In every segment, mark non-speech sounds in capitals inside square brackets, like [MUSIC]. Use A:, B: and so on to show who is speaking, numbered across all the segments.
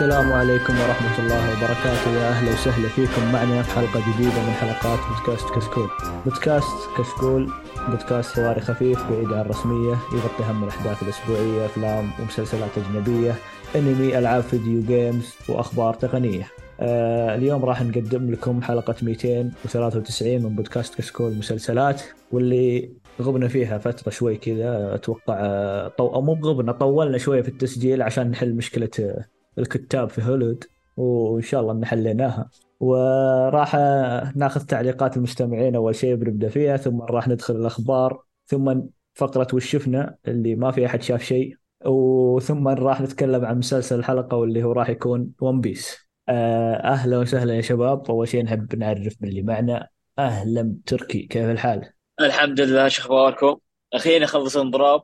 A: السلام عليكم ورحمة الله وبركاته. يا أهلا وسهلا فيكم معنا في حلقة جديدة من حلقات بودكاست كشكول بودكاست كشكول بودكاست حواري خفيف بعيد عن الرسمية يغطي أهم الأحداث الأسبوعية أفلام ومسلسلات أجنبية أنمي ألعاب فيديو games وأخبار تقنية. آه اليوم راح نقدم لكم حلقة 293 من بودكاست كشكول مسلسلات واللي غبنا فيها فترة شوي كذا أتوقع آه، طو... مو غبنا طولنا شوي في التسجيل عشان نحل مشكلة آه، الكتاب في هولود وإن شاء الله إن حليناها وراح آه، ناخذ تعليقات المستمعين أول شيء بنبدأ فيها ثم راح ندخل الأخبار ثم فقرة وش شفنا اللي ما في أحد شاف شيء وثم راح نتكلم عن مسلسل الحلقة واللي هو راح يكون ون بيس أهلا وسهلا يا شباب. أول شيء نحب نعرف باللي معنا. أهلا تركي كيف الحال؟
B: الحمد لله شو أخباركم؟ أخيرا خلص انضراب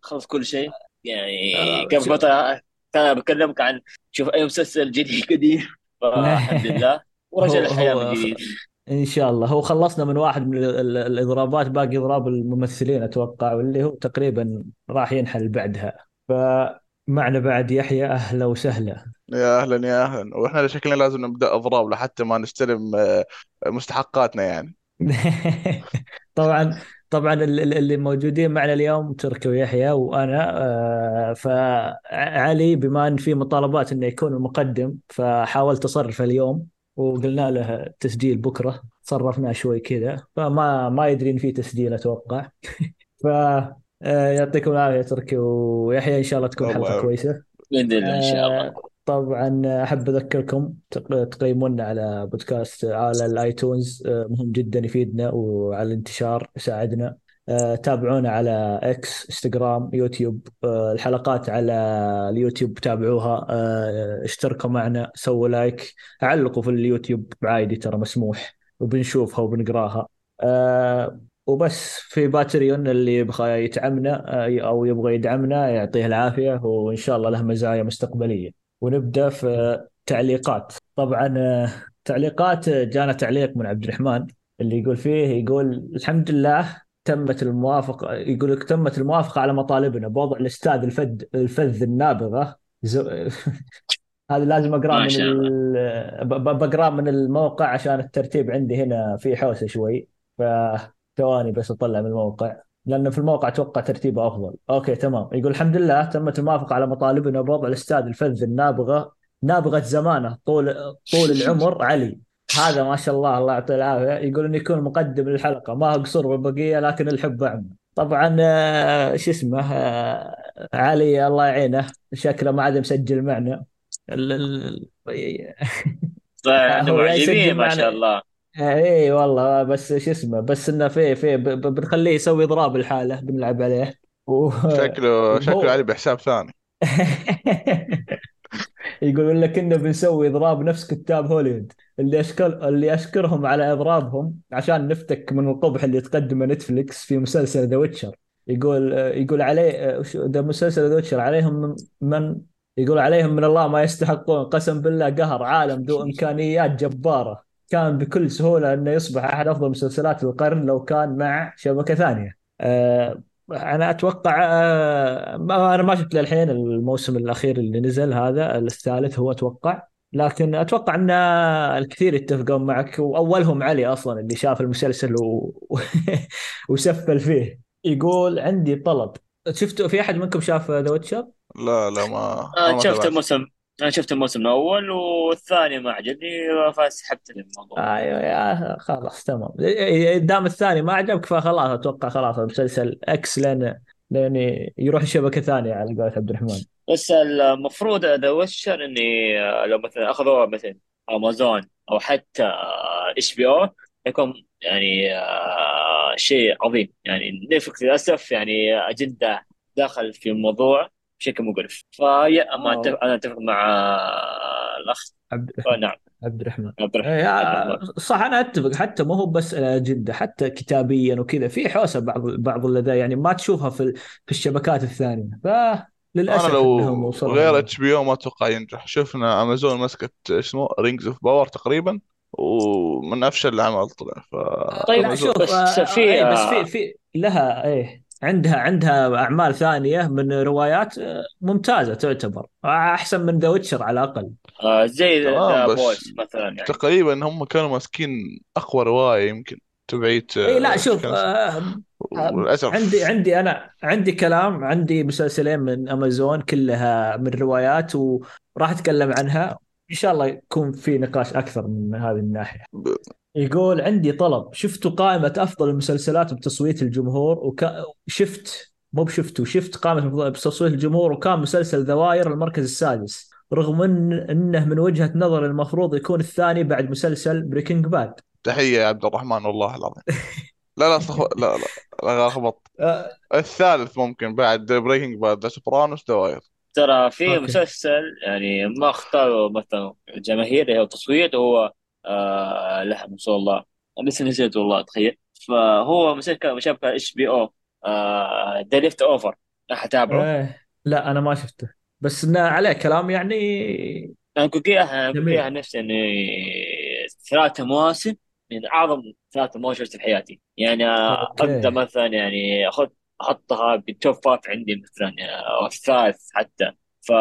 B: خلص كل شيء. يعني
A: آه،
B: قبل فتره كان بكلمك عن شوف أي مسلسل جديد [LAUGHS] قديم. فالحمد [LAUGHS] لله. ورجع الحياة من جديد.
A: إن شاء الله. هو خلصنا من واحد من ال- ال- الإضرابات باقي إضراب الممثلين أتوقع واللي هو تقريبا راح ينحل بعدها. فمعنا بعد يحيى أهلا وسهلا.
C: يا أهلا يا أهلا. وإحنا شكلنا لازم نبدأ إضراب لحتى ما نستلم آه، مستحقاتنا يعني. [LAUGHS]
A: طبعا طبعا ال- ال- اللي موجودين معنا اليوم تركي ويحيى وأنا آه، فعلي بما إن في مطالبات إنه يكون المقدم فحاولت أصرف اليوم وقلنا له تسجيل بكرة صرفناه شوي كذا فما ما يدري إن في تسجيل أتوقع. [LAUGHS] ف آه، يعطيكم العافية تركي ويحيى إن شاء الله تكون
C: حلقة.
A: كويسة.
B: بإذن الله إن شاء الله.
A: آه، طبعا أحب أذكركم تق- تقيمونا على بودكاست على الآيتونز آه، مهم جدا يفيدنا وعلى الانتشار يساعدنا. آه، تابعونا على إكس انستغرام يوتيوب آه، الحلقات على اليوتيوب تابعوها آه، اشتركوا معنا سووا like علقوا في اليوتيوب عادي ترى مسموح وبنشوفها وبنقراها. آه، وبس في باتريون اللي يبغى يدعمنا آه، أو يبغى يدعمنا يعطيه العافية وإن شاء الله له مزايا مستقبلية. ونبدأ في تعليقات. طبعا آه، تعليقات آه، جانا تعليق من عبد الرحمن اللي يقول فيه يقول الحمد لله تمت الموافقه يقول لك تمت الموافقة على مطالبنا بوضع الأستاذ الفذ الفذ النابغة. زو... [LAUGHS] هذا لازم اقراه من ال... بقراه من الموقع عشان الترتيب عندي هنا في حوسة شوي. فثواني بس أطلع من الموقع. لأنه في الموقع أتوقع ترتيبه أفضل. أوكي تمام. يقول الحمد لله تمت الموافقة على مطالبنا بوضع الأستاذ الفذ النابغة نابغة زمانه طول طول العمر علي. هذا ما شاء الله الله يعطيه العافية. يقول إنه يكون مقدم للحلقة. ما هو قصور بالبقيه لكن الحب اعمى طبعا آه، شو اسمه آه، علي الله يعينه. شكله ما عاد مسجل معنا.
B: طيب [LAUGHS] معجبين ما شاء الله.
A: اي والله بس شو اسمه بس إنه في في بنخليه يسوي اضراب الحاله بنلعب عليه. و...
C: شكله [LAUGHS] شكله علي بحساب ثاني. [LAUGHS]
A: يقولون لك إنه بنسوي اضراب نفس كتاب هوليوود. اللي أشكر اللي أشكرهم على إضرابهم عشان نفتك من القبح اللي تقدمه نتفلكس في مسلسل The Witcher يقول يقول عليه ذا مسلسل The Witcher عليهم من من يقول عليهم من الله ما يستحقون قسم بالله قهر عالم ذو إمكانيات جبارة. كان بكل سهولة أنه يصبح أحد أفضل مسلسلات القرن لو كان مع شبكة ثانية. أه أنا أتوقع أه ما أنا ما شفت للحين الموسم الأخير اللي نزل هذا الثالث هو أتوقع. لكن أتوقع أن الكثير يتفقون معك وأولهم علي أصلا اللي شاف المسلسل و... [LAUGHS] وسفل فيه. يقول عندي طلب. شفتوا في أحد منكم شاف ذا ويتشر؟
C: لا لا ما ما
B: شفت
C: تابعت.
B: الموسم. أنا شفت الموسم الأول والثاني ما عجبني فسحبت الموضوع.
A: أيوه يا خلاص تمام. دام الثاني ما عجبك فخلاص أتوقع خلاص المسلسل X لين لين يروح شبكه ثانية على قولة عبد الرحمن.
B: بس المفروض The Witcher إني آه، لو مثلا اخذوها مثلا امازون أو حتى HBO يكون يعني آه، شيء عظيم. يعني نتفلكس للأسف يعني أجندة دخل في الموضوع. بشكل مقرف. فيا ما. أتفق- أنا أتفق مع آه، الأخ.
A: عبد عبد الرحمن.
B: عبد الرحمن.
A: إيه،
B: عبد الرحمن.
A: صح أنا أتفق. حتى مو هو بس جودة حتى كتابيا وكذا. في حوسة بعض بعض اللذا يعني ما تشوفها في في الشبكات الثانية.
C: أنا
A: فللاسف
C: لو
A: إنهم وصلوا
C: غير. HBO ما أتوقع ينجح. شفنا أمازون مسكت اسمه Rings of Power تقريبا ومن أفشل العمل طلع. ف
B: طيب
A: شوف
B: بس.
A: آه،
B: في
A: اي بس في
B: آه،
A: في لها إيه. عندها عندها أعمال ثانية من روايات آه، ممتازة تعتبر. أحسن من The Witcher على الأقل.
B: آه زي
C: The
B: Boys مثلا يعني.
C: تقريبا هم كانوا ماسكين أقوى رواية يمكن تبعية
A: إي لا
C: آه،
A: شوف آه، آه، عندي عندي أنا عندي كلام عندي مسلسلين من امازون كلها من روايات وراح أتكلم عنها. إن شاء الله يكون في نقاش أكثر من هذه
C: الناحية.
A: يقول عندي طلب. شفتوا قائمة أفضل المسلسلات بتصويت الجمهور وشفت مو بشفتوا شفت قائمة بتصويت الجمهور وكان مسلسل The Wire المركز السادس رغم إن إنه من وجهة نظر المفروض يكون الثاني بعد مسلسل Breaking Bad
C: تحية يا عبد الرحمن والله العظيم. لا لا استغفر لا لا لا غلط [LAUGHS]
A: آه،
C: الثالث ممكن بعد Breaking Bad The Sopranos The Wire
B: ترى في مسلسل يعني ما اختاروا مثلا الجماهير أو تصويت هو آه لا ما شاء الله. لسه نسيت والله تخيل. فهو مسلسل شبكه HBO. The Leftovers راح أتابعه.
A: إيه. لا أنا ما شفته. بس إنه عليه كلام يعني
B: أنا كنت أنا كنت
A: جميل.
B: نفسي إني ثلاثة مواسم من أعظم ثلاثة مواسم شفتها في حياتي. يعني ابدا مثلا يعني اخذ أحطها بال top five عندي مثلا أو الثالث حتى. ف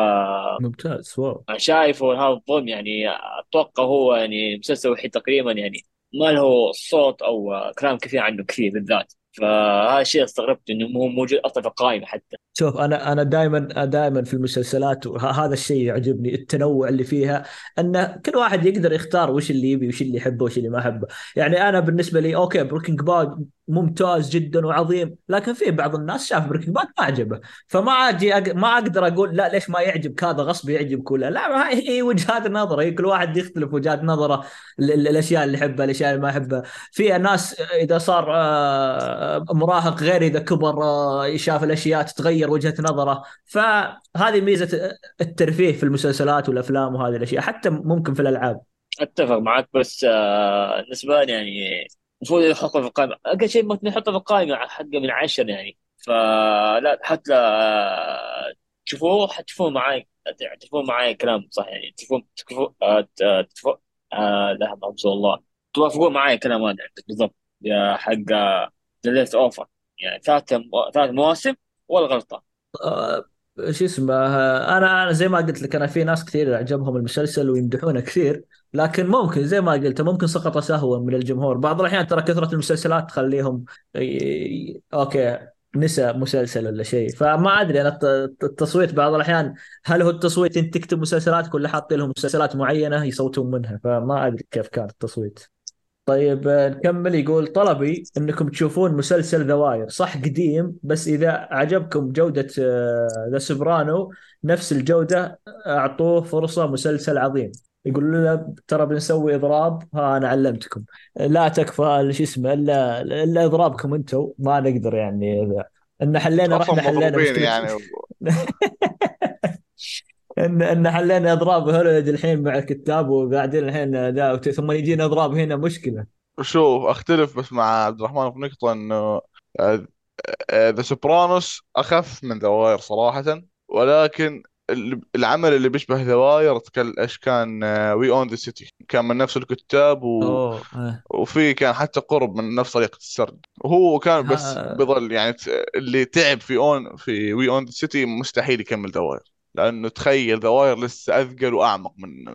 A: ممتاز
B: wow. شايفه هذا الظلم يعني أتوقع هو يعني المسلسل الوحيد تقريبا يعني ما له صوت أو كلام كثير عنه كثير بالذات. فهذا الشيء استغربت إنه مو موجود أصلا في القائمه حتى.
A: شوف أنا أنا دائما دائما في المسلسلات وهذا الشيء يعجبني التنوع اللي فيها ان كل واحد يقدر يختار وش اللي يبي وش اللي يحبه وش اللي ما يحبه. يعني أنا بالنسبة لي okay Breaking Bad ممتاز جدا وعظيم. لكن في بعض الناس شاف Breaking Bad ما عجبه. فما أجي أق... ما أقدر أقول لا ليش ما يعجبك هذا غصب يعجبك ولا لا هي وجهات نظر هي كل واحد يختلف وجهات نظره ال- الاشياء اللي يحبها الأشياء اللي ما يحبها. في ناس إذا صار آه، مراهق غير إذا كبر آه، شاف الأشياء تتغير وجهة نظره. فهذه ميزة الترفيه في المسلسلات والأفلام وهذه الأشياء حتى ممكن في الألعاب.
B: أتفق معك بس آه، بالنسبة لي يعني المفروض يحطها في القائمة. أقل شيء ممكن يحطها في القائمة حقه من عشر يعني. فلا حتى آه، تشوفوه حتشوفوه معاي تشوفوه معاي كلام صح يعني. تشوفون تشوفون آه، تشوفون آه، لا ما الله. توافقون معاي كلام هذا بالضبط. يا حق The Leftovers يعني ثلاث ثلاث مواسم ولا
A: غلطة. شو اسمه آه، أنا أنا زي ما قلت لك أنا في ناس كثير عجبهم المسلسل ويمدحونه كثير لكن ممكن زي ما قلت ممكن سقط سهوا من الجمهور. بعض الأحيان ترى كثرة المسلسلات تخليهم okay نسى مسلسل ولا شيء. فما أدري أنا الت- التصويت بعض الأحيان هل هو التصويت انت تكتب مسلسلات ولا حاطين لهم مسلسلات معينة يصوتون منها؟ فما أدري كيف كان التصويت. طيب آه، نكمل يقول طلبي إنكم تشوفون مسلسل The Wire صح قديم بس إذا عجبكم جودة The Soprano نفس الجودة أعطوه فرصة مسلسل عظيم. يقول لنا ترى بنسوي إضراب. ها أنا علمتكم. لا تكفى شو اسمه إلا إلا إضرابكم أنتم ما نقدر يعني إن حلينا رحنا حلينا
C: يعني. [LAUGHS]
A: ان إن حلينا أضراب هوليوود الحين مع الكتاب وقاعدين الحين ذا ثم يجينا أضراب هنا مشكلة.
C: شوف أختلف بس مع عبد الرحمن في نقطة إنه The Sopranos أخف من The Wire صراحة ولكن ال- العمل اللي بيشبه The Wire تكل إيش كان We Own This City كان من نفس الكتاب و...
A: آه.
C: وفي كان حتى قرب من نفس طريقة السرد. وهو كان بس بيظل يعني اللي تعب في Own في We Own This City مستحيل يكمل The Wire لأنه تخيل The Wire لسه أثقل وأعمق من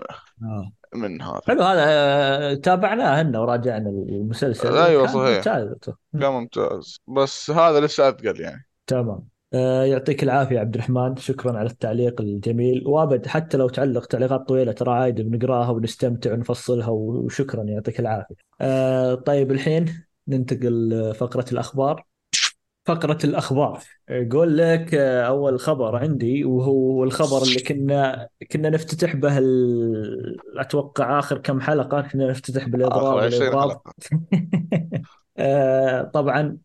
A: آه.
C: من هذا
A: حلو هذا آه، تابعناه هنا وراجعنا المسلسل أيوه
C: صحيح.
A: ممتاز.
C: كان ممتاز. بس هذا لسه أثقل يعني.
A: تمام. آه، يعطيك العافية عبد الرحمن. شكرا على التعليق الجميل. وأبد حتى لو تعلق تعليقات طويلة ترى عادي بنقراها ونستمتع ونفصلها وشكرا يعطيك العافية. آه، طيب الحين ننتقل لفقرة الأخبار. فقرة الأخبار. يقول لك آه، أول خبر عندي وهو الخبر اللي كنا كنا نفتتح به ال... أتوقع آخر كم حلقة كنا نفتتح بالإضراب
C: آخر 20
A: والإضراب.
C: حلقة. [LAUGHS]
A: آه، طبعا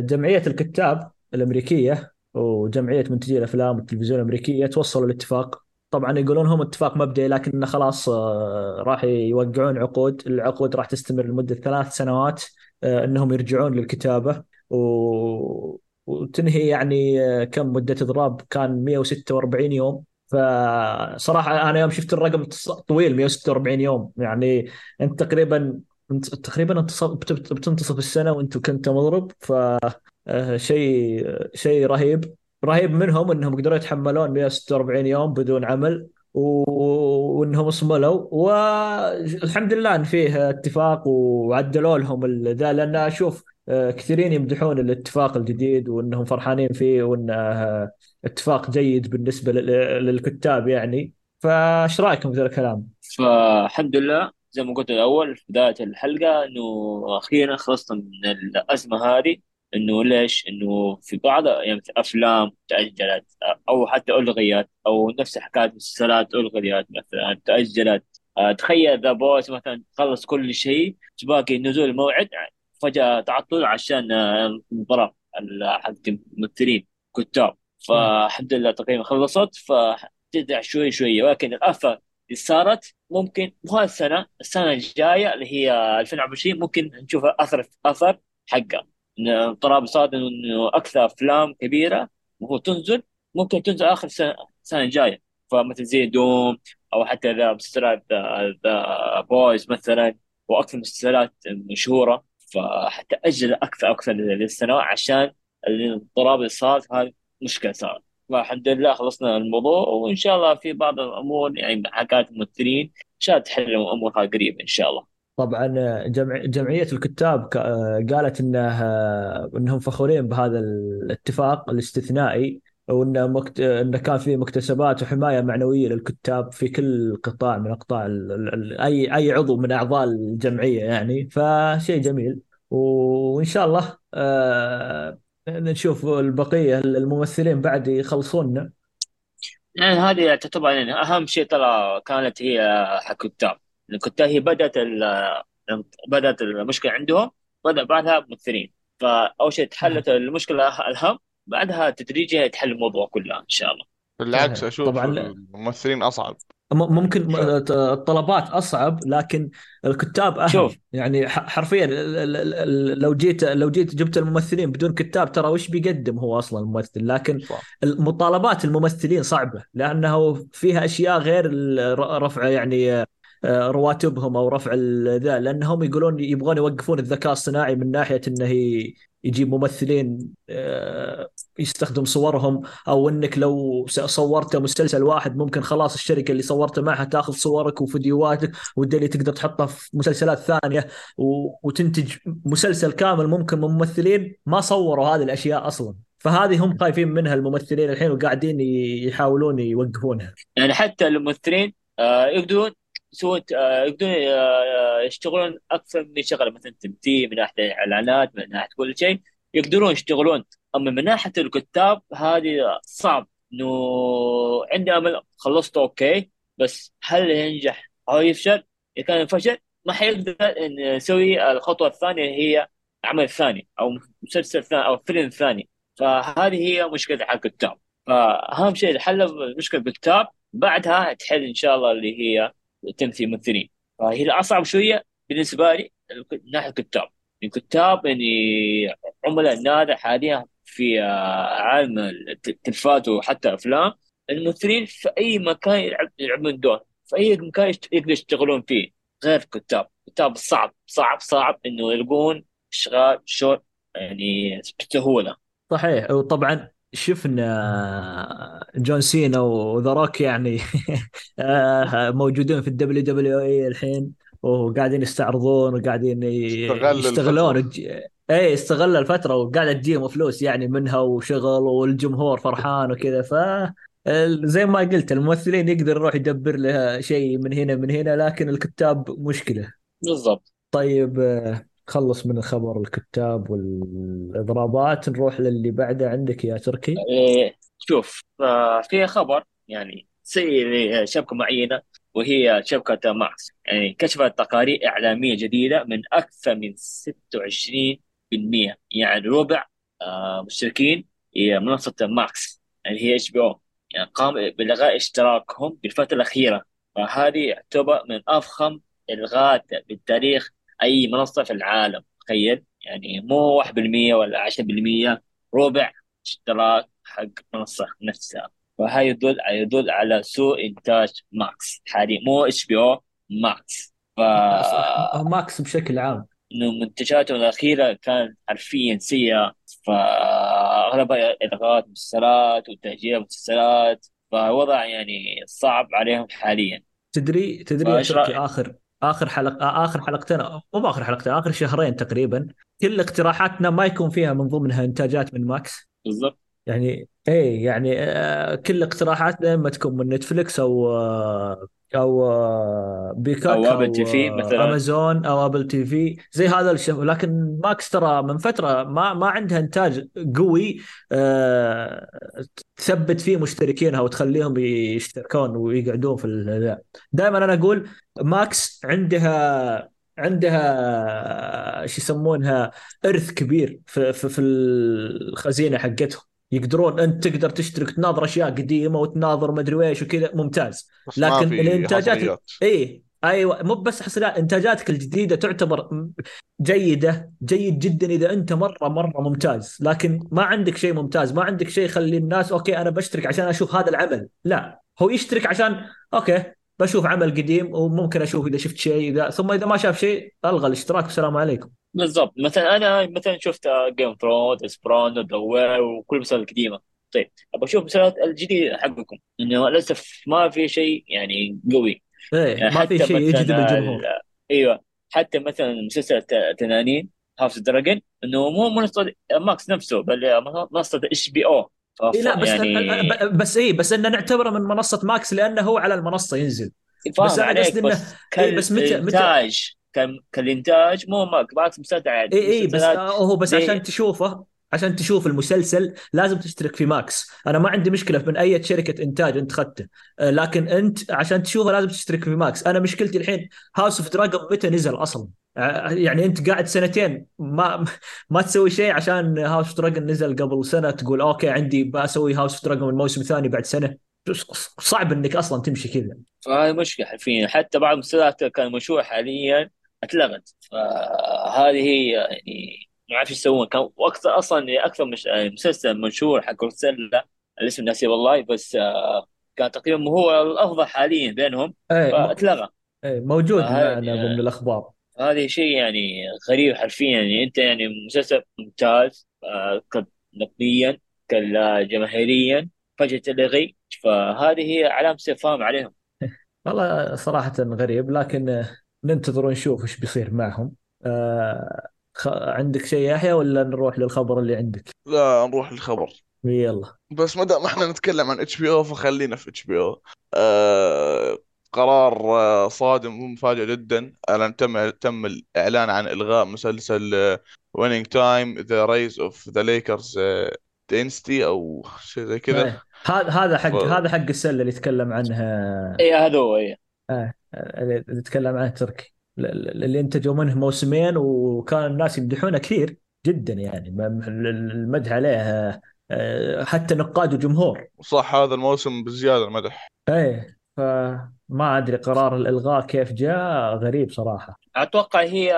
A: جمعية الكتاب الأمريكية وجمعية منتجي الأفلام والتلفزيون الأمريكية توصلوا لاتفاق. طبعا يقولون هم اتفاق مبدئي لكن خلاص آه، راح يوقعون عقود. العقود راح تستمر لمدة ثلاث سنوات أنهم يرجعون للكتابة. و... وتنهي يعني كم مدة إضراب كان 146 يوم. فصراحة أنا يوم شفت الرقم طويل 146 يوم. يعني أنت تقريبا أنت تقريبا بتنتصف السنة وأنت كنت مضرب. ف آه، شيء شيء رهيب. رهيب منهم إنهم قدروا يتحملون 146 يوم بدون عمل وإنهم صملوا. والحمد لله إن فيه اتفاق وعدلوا لهم ذا. لأن أشوف كثيرين يمدحون الاتفاق الجديد وإنهم فرحانين فيه وانه آه، اتفاق جيد بالنسبة لل- للكتاب يعني فايش رأيكم في الكلام؟
B: فالحمد لله زي ما قلت الأول في بداية الحلقة إنه أخيرا خلصنا من الأزمة هذه إنه ليش؟ إنه في بعض يعني مثل أفلام تأجلت أو حتى ألغيت أو نفس حكاية مسلسلات ألغيت مثلا تأجلت آه، تخيل The Boys مثلا خلص كل شيء باقي نزول الموعد فجأة تعطل عشان آه، المباراة ال- حق الممثلين كتاب فالحمد لله تقريبا خلصت فتدع شوي شوي. ولكن الآفة اللي صارت ممكن مو هالسنه السنة الجاية اللي هي 2020 ممكن نشوف أثر أثر حقه إضراب صار إنه أكثر أفلام كبيرة وهو تنزل ممكن تنزل آخر سنة السنة الجاية. فمثل زي Dune أو حتى ذا مسلسلات The Boys مثلا وأكثر مسلسلات مشهورة. فحتى أجل أكثر أكثر للسنوات عشان الاضطراب اللي صار هذه مشكلة صارت. فالحمد لله خلصنا الموضوع وإن شاء الله في بعض الأمور يعني حكاية الممثلين إن شاء الله تحل امورها قريب إن شاء الله.
A: طبعا جمع جمعية الكتاب قالت انه إنهم فخورين بهذا الاتفاق الاستثنائي. وانه مكت... انه كان في مكتسبات وحماية معنوية للكتاب في كل قطاع من أقطاع ال... أي أي عضو من أعضاء الجمعية يعني فشيء جميل. وإن شاء الله آه... نشوف البقية الممثلين بعد يخلصون
B: يعني هذه تعتبر يعني أهم شيء ترى كانت هي حق الكتاب. الكتاب هي بدأت ال- بدأت المشكلة عندهم بدأ بعدها ممثلين فأول شيء تحلت المشكلة الهم بعدها تدريجيا يتحل الموضوع كله إن شاء الله
C: بالعكس أشوف
A: طبعا
C: الممثلين
A: أصعب ممكن. الطلبات أصعب لكن الكتاب أهم
B: شوف.
A: يعني ح- حرفيا ال- ال- ال- ال- لو جيت لو جيت جبت الممثلين بدون كتاب ترى وش بيقدم هو أصلا الممثل لكن
C: صح.
A: المطالبات الممثلين صعبة لأنه فيها أشياء غير ال- ر- رفع يعني رواتبهم أو رفع ذا لأنهم يقولون يبغون يوقفون الذكاء الصناعي من ناحية إنه يجيب ممثلين آه، يستخدم صورهم أو إنك لو صورت مسلسل واحد ممكن خلاص الشركة اللي صورت معها تاخذ صورك وفيديوهاتك والدليل تقدر تحطها في مسلسلات ثانية وتنتج مسلسل كامل ممكن من ممثلين ما صوروا هذه الأشياء أصلا. فهذه هم خايفين منها الممثلين الحين وقاعدين يحاولون يوقفونها.
B: يعني حتى الممثلين آه، يقدرون يسوون آه، يقدرون آه، يشتغلون أكثر من شغلة. مثلا تمثيل من ناحية الاعلانات من ناحية كل شيء يقدرون يشتغلون. أما من ناحية الكتاب هذه صعب. إنه عندي أمل خلصته أوكي بس هل ينجح؟ أو يفشل؟ إذا كان فشل ما حيقدر يسوي الخطوة الثانية هي عمل ثاني أو مسلسل ثاني أو فيلم ثاني. فهذه هي مشكلة حق الكتاب. فأهم شيء حل مشكله الكتاب بعدها تحل إن شاء الله اللي هي تمثيل ممثلين. فهي الاصعب شوية بالنسبة لي ناحية الكتاب. الكتاب يعني عملاء النادر حاليا في آه، عالم التلفاز وحتى أفلام. الممثلين في أي مكان يلعب يلعبون دور. في أي مكان يقدروا يشتغلون فيه. غير الكتاب. الكتاب صعب صعب صعب إنه يلقون أشغال شغل يعني بسهولة.
A: صحيح. وطبعا شفنا جون سينا و The Rock يعني [LAUGHS] آه، موجودين في ال WWE الحين وقاعدين يستعرضون وقاعدين ي-
C: استغل
A: يشتغلون
C: الفترة.
A: الج- اي استغل الفترة وقاعده تجيهم فلوس يعني منها وشغل والجمهور فرحان وكذا. ف زي ما قلت الممثلين يقدر يروح يدبر له شيء من هنا من هنا لكن الكتاب مشكلة.
B: بالضبط.
A: طيب آه، خلص من الخبر الكتاب والإضرابات نروح للي بعده عندك يا تركي.
B: إيه، شوف آه، في خبر يعني سيء لشبكة معينة وهي شبكة ماكس. يعني كشفت تقارير إعلامية جديدة من أكثر من 26% يعني ربع آه، مشتركين هي منصة Max اللي هي HBO. يعني قام بإلغاء اشتراكهم بالفترة الأخيرة. فهذه يعتبر من أفخم إلغاءات بالتاريخ أي منصة في العالم تخيل؟ يعني مو 1% ولا 10% ربع اشتراك حق المنصة نفسها. فهذا يدل يدل على سوء إنتاج Max. حاليا مو HBO Max. ف
A: Max بشكل عام.
B: إنه منتجاتهم الأخيرة كانت حرفيا سيئة. فأغلبها الغاء مسلسلات وتاجيل مسلسلات فوضع يعني صعب عليهم حاليا.
A: تدري تدري يا؟ آخر آخر حلقه آخر حلقتين مو بآخر حلقتين آخر شهرين تقريبا كل اقتراحاتنا ما يكون فيها من ضمنها إنتاجات من Max.
B: بالضبط.
A: يعني إيه يعني آه، كل اقتراحاتنا اما تكون من Netflix أو آه، أو آه،
B: Peacock
A: أو
B: Apple TV
A: آه،
B: مثلا.
A: أمازون أو Apple TV زي هذا الشيء. لكن Max ترى من فترة ما ما عندها إنتاج قوي آه، تثبت فيه مشتركينها وتخليهم يشتركون ويقعدون في دائما أنا أقول Max عندها عندها شو يسمونها إرث كبير في في, في الخزينة حقتهم. يقدرون أنت تقدر تشترك تناظر أشياء قديمة وتناظر مدري إيش وكذا ممتاز.
C: ما
A: لكن الإنتاجات
C: حصريات.
A: اي أيوه مو بس حصريات إنتاجاتك الجديدة تعتبر جيدة جيد جدا إذا أنت مرة مرة ممتاز. لكن ما عندك شيء ممتاز ما عندك شيء يخلي الناس okay أنا بشترك عشان أشوف هذا العمل. لا هو يشترك عشان okay بشوف عمل قديم وممكن أشوف إذا شفت شيء إذا ثم إذا ما شاف شيء ألغى الاشتراك. والسلام عليكم.
B: بالضبط. مثلا أنا مثلا شفت Game Thrones Sopranos The Wire وكل المسلسلات القديمة. طيب أبغى أشوف المسلسلات الجديدة حقكم. إنه للأسف ما في شيء يعني قوي.
A: إيه
B: يعني
A: ما في شيء يجذب الجمهور
B: ال- أيوه. حتى مثلا مسلسل تنانين House Dragon إنه مو منصه Max نفسه بل منصة HBO
A: إيه لا بس
B: يعني
A: بس إيه بس إنه نعتبره من منصة Max لأنه هو على المنصة ينزل. بس أنا قصدي
B: إنه
A: إيه
B: بس
A: متى متى
B: كال- كالإنتاج مو مسلسل عادي
A: اي اي بس آه، هو بس عشان تشوفه عشان تشوف المسلسل لازم تشترك في Max. أنا ما عندي مشكلة من أي شركة إنتاج أنت اخذته آه، لكن أنت عشان تشوفه لازم تشترك في Max. أنا مشكلتي الحين House of Dragon متى نزل أصلا؟ آه، يعني أنت قاعد سنتين ما ما تسوي شيء عشان House of Dragon نزل قبل سنة تقول okay عندي بسوي House of Dragon الموسم الثاني بعد سنة. صعب إنك أصلا تمشي كذا.
B: فهذه مشكلة حرفيا. حتى بعض المسلسلات كان مشروع حاليا أتلغت. فهذه هي يعني ما أعرف إيش يسوون. كان وأكثر أصلا أكثر مش يعني مسلسل منشور حق روسيلا الاسم ناسي والله بس آه، كان تقريبا هو الأفضل حاليا بينهم.
A: م-
B: فأتلغى.
A: إيه، موجود معنا ضمن الأخبار.
B: هذه شيء يعني غريب حرفيا. يعني أنت يعني مسلسل ممتاز آه، نقديا كجماهيريا فجأة تلغي. فهذه هي علامة استفهام عليهم. [LAUGHS]
A: والله صراحة غريب لكن آه، ننتظر ونشوف إيش بيصير معهم. آه خ... عندك شيء يحيى ولا نروح للخبر اللي عندك؟
C: لا نروح للخبر.
A: يلا.
C: بس ما دام إحنا نتكلم عن HBO فخلينا في HBO. آه قرار آه صادم ومفاجئ جدا. الان تم تم الإعلان عن إلغاء مسلسل Winning Time The Rise of the Lakers Dynasty أو شيء زي كذا.
A: إيه. هذا هذا حق. هذا حق السلة اللي يتكلم عنها.
B: اي هذا هو اي
A: آه اللي يتكلم عنه تركي. اللي انتجوا منه موسمين وكان الناس يمدحونه كثير جدا يعني. م- المدح عليه آه، حتى نقاد وجمهور.
C: صح هذا الموسم بزيادة المدح.
A: إيه فما أدري قرار الإلغاء كيف جاء غريب صراحة.
B: أتوقع هي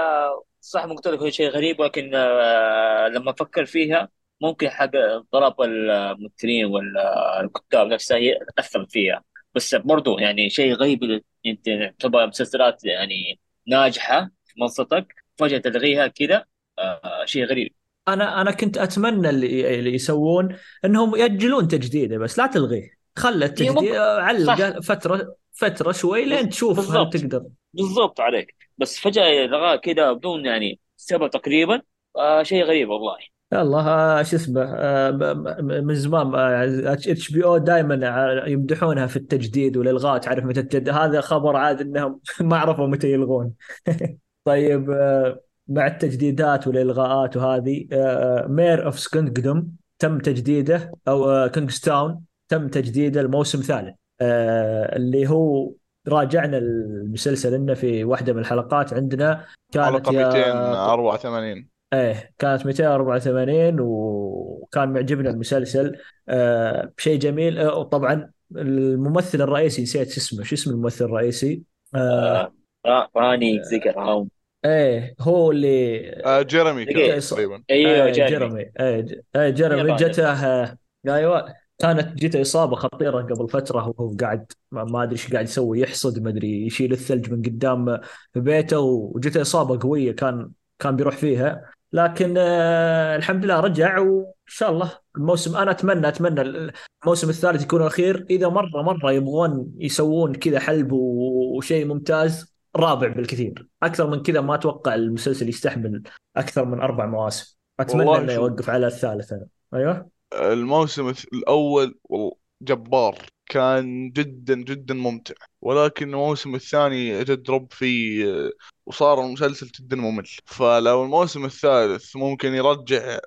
B: صح ممكن تكون شيء غريب ولكن آه، لما أفكر فيها ممكن حق ضرب الممثلين والكتاب نفسها هي اثر فيها. بس برضو يعني شيء غريب أنت تعتبر مسلسلات يعني ناجحة في منصتك فجأة تلغيها كذا آه، شيء غريب.
A: أنا أنا كنت أتمنى اللي, اللي يسوون إنهم يأجلون تجديده بس لا تلغيه. خلى التجديد
B: ممكن صح.
A: علقه فترة فترة شوي لين تشوف هل
B: بالضبط.
A: تقدر.
B: بالضبط عليك. بس فجأة لغاها كذا بدون يعني سبب تقريبا آه، شيء غريب والله.
A: يلا آه، شو اسمه آه، من زمان HBO دائما يمدحونها في التجديد والالغاء تعرف متى هذا خبر عاد إنهم [LAUGHS] ما عرفوا متى يلغون. [LAUGHS] طيب آه، مع التجديدات والإلغاءات وهذه Mayor of Kingstown تم تجديده أو Kingstown تم تجديده الموسم الثالث آه، اللي هو راجعنا المسلسل إنه في واحدة من الحلقات عندنا كانت
C: حلقه
A: يا
C: 284
A: إيه كانت 284 وكان معجبنا المسلسل. آه بشيء جميل. آه وطبعا الممثل الرئيسي نسيت شو اسمه. شو اسم الممثل الرئيسي؟ آه
B: آه، راني ذكر هاوم.
A: إيه هو اللي
C: آه جيرمي تقريبا.
A: أيوه
B: جيرمي
A: جيرمي إيه جيرمي
B: ياباني.
A: جته
B: أصلا
A: آه، أيوه. كانت جته إصابة خطيرة قبل فترة وهو قاعد ما أدري إيش قاعد يسوي يحصد ما أدري يشيل الثلج من قدام بيته وجته إصابة قوية كان كان بيروح فيها. لكن آه الحمد لله رجع وإن شاء الله الموسم أنا أتمنى أتمنى الموسم الثالث يكون الأخير. إذا مرة مرة يبغون يسوون كذا حلب وشيء ممتاز رابع بالكثير. أكثر من كذا ما أتوقع المسلسل يستحمل أكثر من أربع مواسم. أتمنى
C: إنه
A: يوقف على الثالث. أنا. أيوه؟
C: الموسم الأول والله جبار. كان جدا جدا ممتع. ولكن الموسم الثاني جد رب فيه آه، وصار المسلسل جدا ممل. فلو الموسم الثالث ممكن يرجع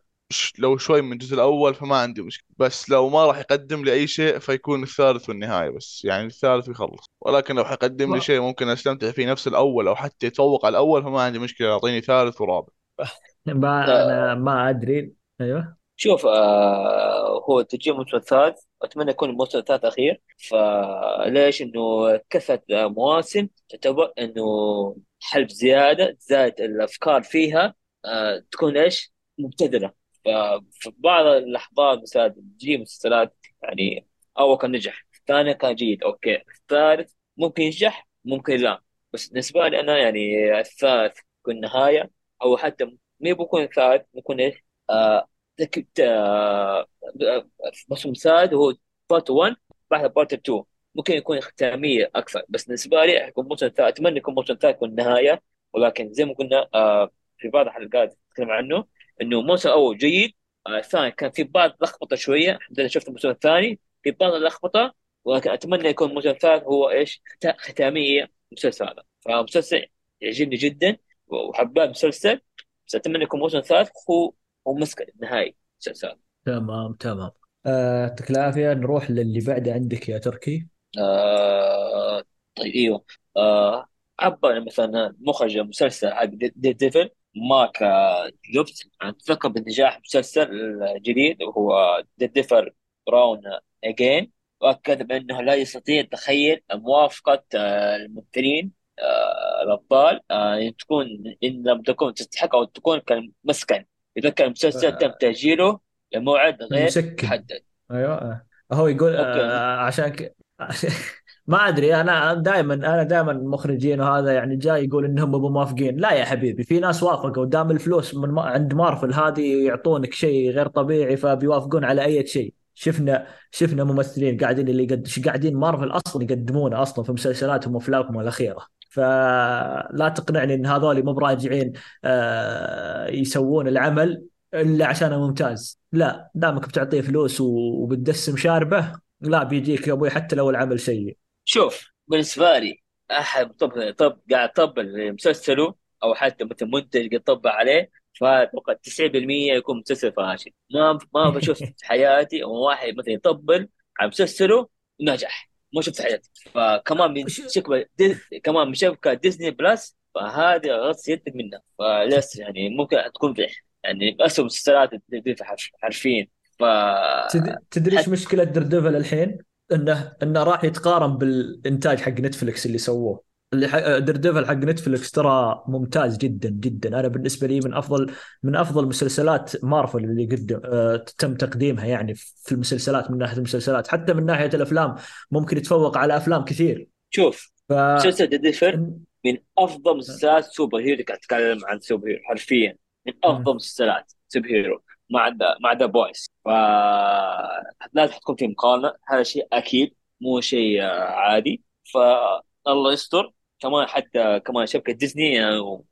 C: لو شوي من الجزء الأول فما عندي مشكلة. بس لو ما راح يقدم لي أي شيء فيكون الثالث والنهاية بس. يعني الثالث بيخلص ولكن لو حيقدم لي شيء ممكن أستمتع فيه نفس الأول أو حتى يتفوق على الأول فما عندي مشكلة. يعطيني ثالث ورابع. [LAUGHS]
A: ما أنا ما أدري. أيوه.
B: شوف آه هو تجي الموسم الثالث أتمنى يكون الموسم الثالث أخير. فليش؟ إنه كثرة مواسم تعتبر إنه حلب زيادة زائد الأفكار فيها آه تكون إيش؟ مبتذلة. ففي بعض اللحظات مثلا تجي مسلسلات يعني أول كان نجح الثاني كان جيد أوكي. الثالث ممكن ينجح ممكن لا. بس بالنسبة لي أنا يعني الثالث يكون نهايه أو حتى مو بيكون الثالث بيكون إيش؟ آه ذكرت آه، موسم ساد هو part 1 بعد part 2 ممكن يكون ختامية أكثر بس بالنسبة لي حيكون موسم ثالث. أتمنى يكون موسم ثالث يكون النهاية ولكن زي ما قلنا آه، في بعض الحلقات نتكلم عنه إنه الموسم الأول جيد آه، الثاني كان في بعض لخبطة شوية. الحمد لله شفت الموسم الثاني في بعض اللخبطة ولكن أتمنى يكون الموسم الثالث هو إيش؟ ختا- ختامية المسلسل هذا. فمسلسل يعجبني جدا وحباب مسلسل بس أتمنى يكون الموسم الثالث هو هو مسك النهائي مسلسل
A: تمام تمام. آه، يعطيك العافية. نروح للي بعده عندك يا تركي.
B: آه طيب إيوه. آه عبر مثلا مخرج مسلسل حق دي ديفل مارك آه، جوبز. اتذكر بنجاح مسلسل جديد وهو دي ديفل براون اجين وأكد بأنه لا يستطيع تخيل موافقة آه، الممثلين آه، الأبطال إن تكون إن لم تكن تستحق أو تكون كمسكن إذا كان المسلسل تم
A: آه،
B: تأجيله لموعد غير محدد.
A: أيوه. هو يقول آه، عشان ك... [LAUGHS] ما أدري أنا دائما أنا دائما المخرجين وهذا يعني جاي يقول إنهم مو موافقين. لا يا حبيبي في ناس وافقوا. دام الفلوس من ما... عند مارفل هذه يعطونك شيء غير طبيعي فبيوافقون على أي شيء. شفنا شفنا ممثلين قاعدين اللي قد قاعدين مارفل أصلا يقدمونه أصلا في مسلسلاتهم وأفلامهم الأخيرة. فلا تقنعني إن هذول مو براجعين آه، يسوون العمل إلا عشانه ممتاز. لا دامك بتعطيه فلوس وبتدسم شاربه لا بيجيك يا أبوي حتى لو العمل سيء.
B: شوف بالنسبة لي أحد طب طب قاعد طبل مسلسله أو حتى مثل منتج قاعد طبل عليه فأتوقع 90% يكون مسلسل فاشل. ما ما بشوف في [LAUGHS] حياتي واحد مثلا يطبل على مسلسله ونجح ما شفت حياتي فكمان من دي... كمان من شبكة Disney Plus فهذه غسل يدك منها. فليس يعني ممكن تكون في يعني أسوأ مسلسلات دي في حرف- حرفيا ف
A: تد- تدري
B: إيش
A: مشكلة Daredevil الحين؟ انه إنه راح يتقارن بالإنتاج حق Netflix اللي سووه. اللي ح- Daredevil حق Netflix ترى ممتاز جدا جدا. أنا بالنسبة لي من افضل من أفضل مسلسلات مارفل اللي قدم آه، تم تقديمها يعني في المسلسلات من ناحية المسلسلات. حتى من ناحية الأفلام ممكن يتفوق على أفلام كثير.
B: شوف
A: ف
B: مسلسل Daredevil من أفضل مسلسلات superhero قاعد أتكلم عن superhero حرفيا. من أفضل مسلسلات superhero مع ذا مع The Boys ف لازم تكون في مقارنة هذا شيء أكيد مو شيء آه، عادي. فالله يستر. كمان حتى كمان شبكة ديزني آه،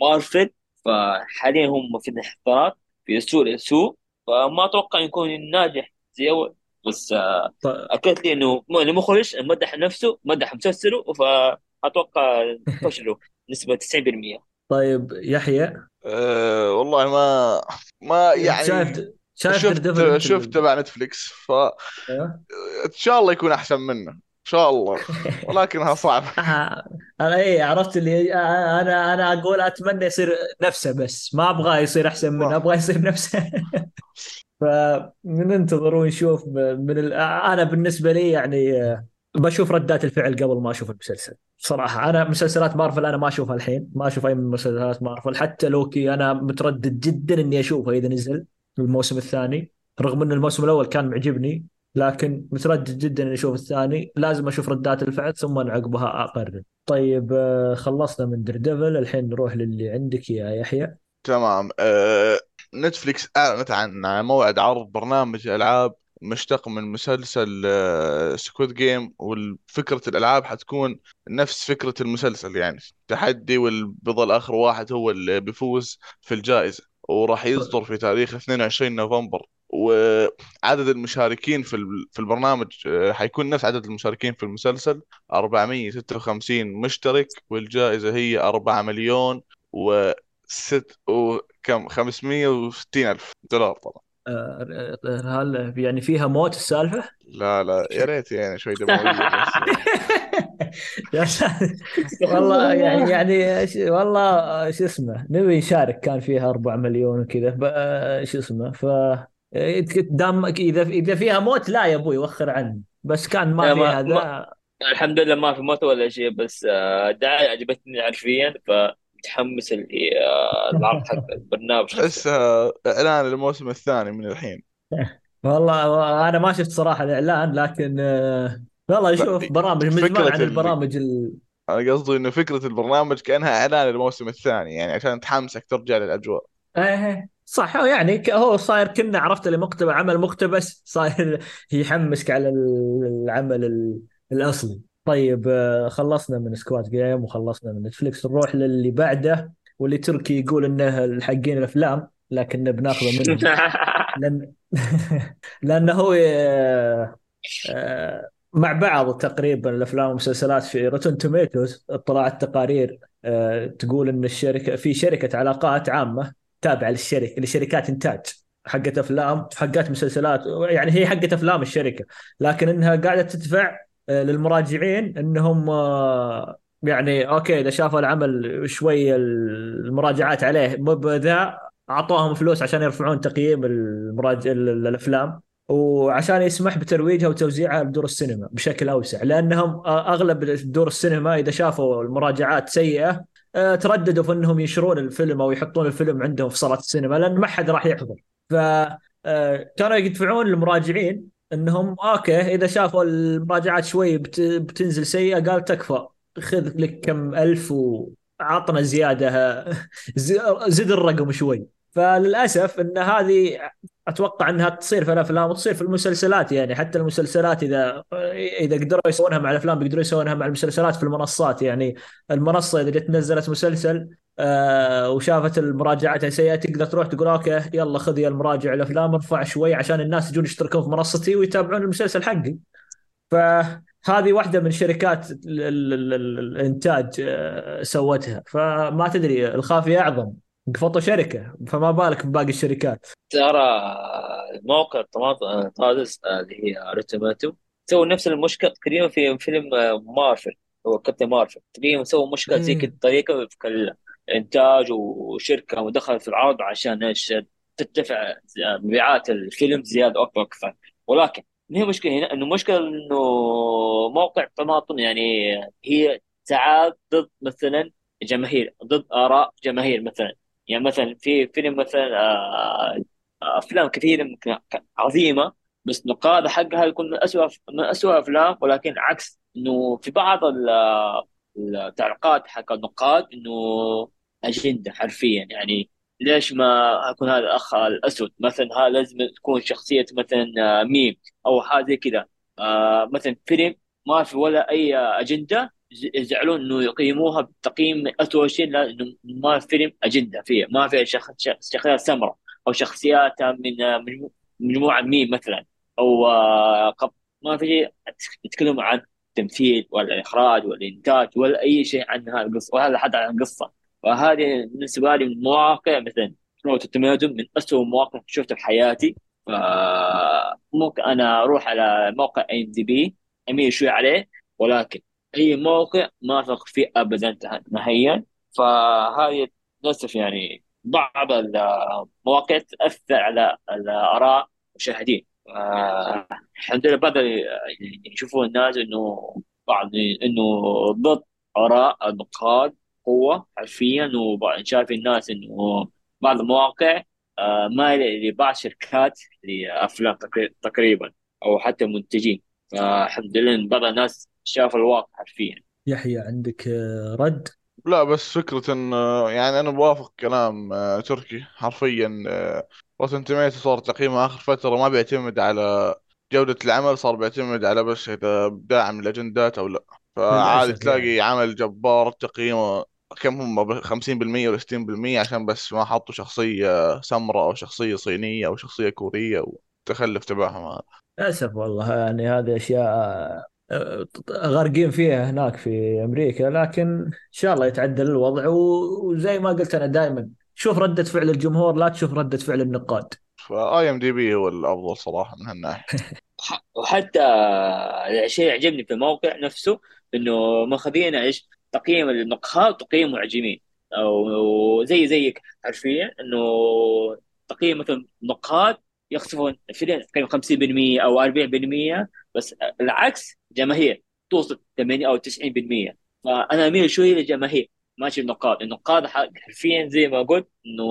B: ومارفل فحاليا هم في انحدارات في سوء السوء فما أتوقع يكون ناجح زي أول. بس آه،
A: ط-
B: اكدت لي إنه المخرج مدح نفسه مدح مسلسله فأتوقع فشله نسبة 90%
A: طيب يحيى؟
C: أه والله ما ما
A: انت شايف
C: يعني
A: شايف
C: شفت شفت تبع نتفليكس فان
A: أيوه؟
C: شاء الله يكون أحسن منه. ان شاء الله. [LAUGHS] ولكنها صعبة.
A: آه، أنا إيه عرفت اللي آه، أنا أنا أقول أتمنى يصير نفسه بس. ما ابغاه يصير أحسن منه ابغاه يصير نفسه. [LAUGHS] فننتظر ونشوف من ال... أنا بالنسبة لي يعني آه، بشوف ردات الفعل قبل ما أشوف المسلسل. صراحة أنا مسلسلات مارفل أنا ما أشوفها الحين. ما أشوف أي من مسلسلات مارفل. حتى لوكي أنا متردد جدا إني اشوفه إذا نزل الموسم الثاني. رغم إن الموسم الأول كان معجبني لكن متردد جدا إني أشوف الثاني. لازم أشوف ردات الفعل ثم عقبها أقرر. طيب آه، خلصنا من دردفل الحين نروح للي عندك يا يحيى.
C: تمام. Netflix أعلنت عن موعد عرض برنامج ألعاب مشتق من مسلسل Squid Game وفكرة الألعاب حتكون نفس فكرة المسلسل يعني. تحدي والبطل آخر واحد هو اللي بيفوز في الجائزة وراح يصدر في تاريخ 22 نوفمبر. وعدد المشاركين في في البرنامج آه، حيكون نفس عدد المشاركين في المسلسل. 456 مشترك والجائزة هي 4 مليون و ست وكم 560 ألف دولار طبعا.
A: آه، هل يعني فيها موت السالفة؟
C: لا لا يا ريت يعني شوي دموية
A: بس. [LAUGHS] والله يعني يعني والله شو اسمه نبي نشارك كان فيها 4 مليون وكذا آه، شو اسمه ف دام إذا إذا فيها موت لا يا أبوي وخر عني بس كان ما فيها ذا.
B: الحمد لله ما في موت ولا شيء بس الدعايه آه، عجبتني حرفيا ف متحمس اللي العرض حق البرنامج.
C: تحسها اعلان الموسم الثاني من الحين. [LAUGHS]
A: والله أنا ما شفت صراحة الإعلان لكن آه، والله شوف برامج من زمان عن البرامج ال...
C: أنا قصدي إنه فكرة البرنامج كأنها إعلان الموسم الثاني يعني عشان تحمسك ترجع للاجواء
A: إيه, إيه. صح يعني هو صاير كنا عرفت اللي مقتبس عمل مقتبس صاير [LAUGHS] يحمسك على العمل الأصلي. طيب آه، خلصنا من Squid Game وخلصنا من Netflix نروح للي بعده واللي تركي يقول إنه الحقين الأفلام لكن بناخذه منه. [LAUGHS] لأن [LAUGHS] لأنه هو آه، آه، مع بعض تقريبا الأفلام والمسلسلات في Rotten Tomatoes طلعت تقارير تقول إن الشركة في شركة علاقات عامة تابعه للشركة لشركات انتاج. حقت أفلام حقت مسلسلات يعني هي حقت أفلام الشركة. لكن إنها قاعدة تدفع آه، للمراجعين إنهم آه، يعني أوكي إذا شافوا العمل شوي المراجعات عليه مو بذا أعطوهم فلوس عشان يرفعون تقييم المراجع الأفلام. وعشان يسمح بترويجها وتوزيعها بدور السينما بشكل أوسع. لأنهم أغلب دور السينما إذا شافوا المراجعات سيئة آه، ترددوا في إنهم ينشرون الفيلم أو يحطون الفيلم عندهم في صالات السينما لأن ما حد راح يحضر. ف كانوا يدفعون المراجعين إنهم أوكي إذا شافوا المراجعات شوي بتنزل سيئة قال تكفى خذ لك كم ألف وعطنا زيادة [LAUGHS] زد الرقم شوي. فللأسف إن هذه أتوقع إنها تصير في الأفلام وتصير في المسلسلات يعني. حتى المسلسلات إذا إذا قدروا يسوونها مع الأفلام بيقدروا يسوونها مع المسلسلات في المنصات يعني. المنصة إذا جت نزلت مسلسل آه وشافت المراجعات سيئة تقدر تروح تقول okay يلا خذ يا المراجع الأفلام ارفع شوي عشان الناس يجون يشتركون في منصتي ويتابعون المسلسل حقي. فهذه واحدة من شركات الإنتاج آه، سوتها. فما تدري الخافية أعظم. قفطوا شركة فما بالك بباقي الشركات.
B: ترى موقع طازس اللي هي Rotten Tomatoes سووا نفس المشكلة تقريبا في فيلم مارفل هو كابتن مارفل تقريبا سووا مشكلة زي كذا طريقة في الانتاج وشركة ودخلت في العرض عشان إيش؟ ترتفع مبيعات الفيلم زيادة أكثر وأكثر. ولكن ما هي مشكلة هنا؟ إنه مشكلة إنه موقع طماطم يعني هي ساعات ضد مثلا جماهير ضد آراء جماهير مثلا. يعني مثلا في فيلم مثلا آه، آه، أفلام كثيرة عظيمة بس نقاد حقها يكون من اسوء من اسوء أفلام ولكن عكس إنه في بعض التعليقات حق النقاد إنه أجندة حرفيا. يعني ليش ما أكون هذا الأخ الأسود؟ مثلا هذا لازم تكون شخصية مثلا آه، ميم أو حاجة كذا. مثلا فيلم ما في ولا أي أجندة يزعلون إنه يقيموها بتقييم اسوء شيء لأنه ما فيلم أجندة فيه ما في شخصيات سمراء أو شخصيات من مجموعة ميم مثلا أو آه، ما في شيء يتكلم عن التمثيل ولا الاخراج ولا الانتاج ولا أي شيء عن هذه القصة ولا حتى عن القصة. وهذه بالنسبة لي من مواقع مثلا Rotten Tomatoes من اسوء المواقع شفتها في حياتي. فممكن أنا أروح على موقع IMDb أميل شوي عليه ولكن أي موقع ما أثق فيه ابدا نهائيا. فهذه للأسف يعني بعض المواقع تأثر على الآراء المشاهدين. الحمد لله بدأ يعني يشوفون الناس إنه بعض إنه ضد آراء النقاد قوة حرفيا وشايف الناس إنه بعض المواقع آه، مايله لبعض شركات لأفلام تقريبا أو حتى منتجين. فالحمد لله بعض الناس شاف الواقع حرفيا
A: يحيى عندك آه، رد؟
C: لا بس فكرة إن يعني أنا بوافق كلام آه، تركي حرفيا روتن توميتو صار تقييمه آخر فترة ما بيعتمد على جودة العمل صار بيعتمد على بس إذا داعم الأجندات أو لا. فعادي
A: للأسف يعني.
C: تلاقي عمل جبار تقييمه كم هم 50% ولا 60% عشان بس ما حطوا شخصية سمراء أو شخصية صينية أو شخصية كورية والتخلف تبعهم. هذا
A: للأسف والله يعني هذه أشياء آه، غارقين فيها هناك في أمريكا لكن إن شاء الله يتعدل الوضع وزي ما قلت أنا دائما شوف ردة فعل الجمهور لا تشوف ردة فعل النقاد.
C: ف IMDb هو الأفضل صراحة من هالناحية. [LAUGHS]
B: وحتى الشيء يعجبني في الموقع نفسه إنه ماخذين إيش؟ تقييم النقاد وتقييم معجبين أو زي زيك حرفيا إنه تقييم مثلا نقاد يخسفون فيلم تقريبا 50% أو 40% بس العكس جماهير توصل 80 أو 90% فأنا أميل شوية للجماهير ماشي النقاد النقاد حرفيا زي ما قلت إنه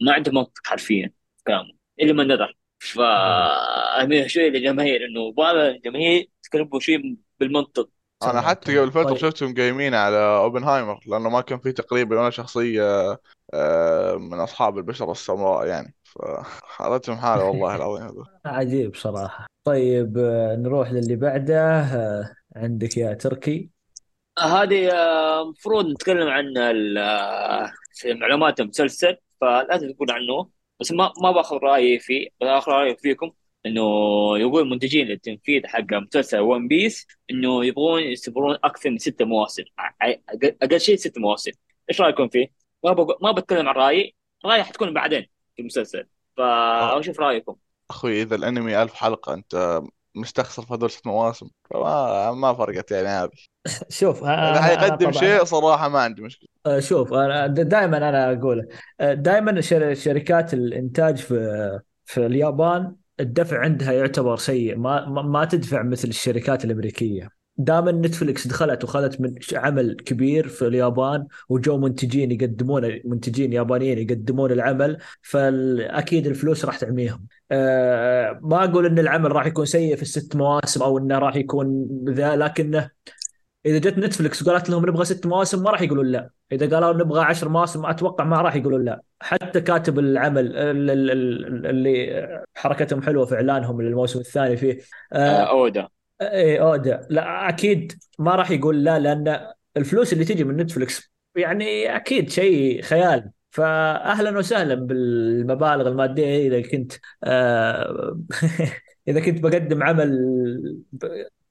B: ما عنده منطق حرفيا في كلامه إلا من نظر فأميل شوي للجماهير إنه بعض الجماهير تكلموا شوي بالمنطق.
A: أنا
C: حتى قبل فترة
A: طيب.
C: شفتهم قايمين على أوبنهايمر لأنه ما كان فيه تقريبا ولا شخصية آه، من أصحاب البشرة السمراء يعني. فحالتهم حالة والله العظيم هذا [LAUGHS]
A: عجيب صراحة. طيب آه، نروح للي بعده. آه، عندك يا تركي.
B: هذه آه، المفروض نتكلم عن معلومات المسلسل فلازم تقول عنه بس ما ما باخذ رأيي فيه باخذ رأيي فيكم إنه يقول منتجين للتنفيذ حق مسلسل ون بيس إنه يبغون يستمرون أكثر من ست مواسم. أقل شيء ست مواسم. إيش رأيكم فيه؟ ما ما بتكلم عن رأيي. رأيي حتكون بعدين. في المسلسل.
C: آه،
B: فاشوف رأيكم.
C: أخوي إذا الأنمي ألف حلقة أنت مستخسر في هذول ست مواسم. فما ما فرقت يعني هذه. [LAUGHS]
A: شوف
C: إذا
A: أنا أنا
C: حيقدم شيء صراحة ما عندي مشكلة.
A: آه، شوف أنا دائما أنا أقول دائما شركات الإنتاج في في اليابان الدفع عندها يعتبر سيء. ما ما ما تدفع مثل الشركات الأمريكية. دائما نتفلكس دخلت وخذت من عمل كبير في اليابان وجو منتجين يقدمون منتجين يابانيين يقدمون العمل فأكيد الفلوس راح تعميهم أه ما أقول إن العمل راح يكون سيء في الست مواسم أو إنه راح يكون ذا لكنه إذا جت Netflix وقالت لهم نبغى ست مواسم ما راح يقولون لا. إذا قالوا نبغى عشر مواسم أتوقع ما راح يقولون لا. حتى كاتب العمل ال- ال- ال- اللي حركتهم حلوة في إعلانهم للموسم الثاني فيه
B: آه،
A: آه
B: أودا.
A: إيه اودا لا أكيد ما راح يقول لا لأن الفلوس اللي تجي من Netflix يعني أكيد شيء خيال. فاهلا وسهلا بالمبالغ المادية إذا كنت آه [LAUGHS] إذا كنت بقدم عمل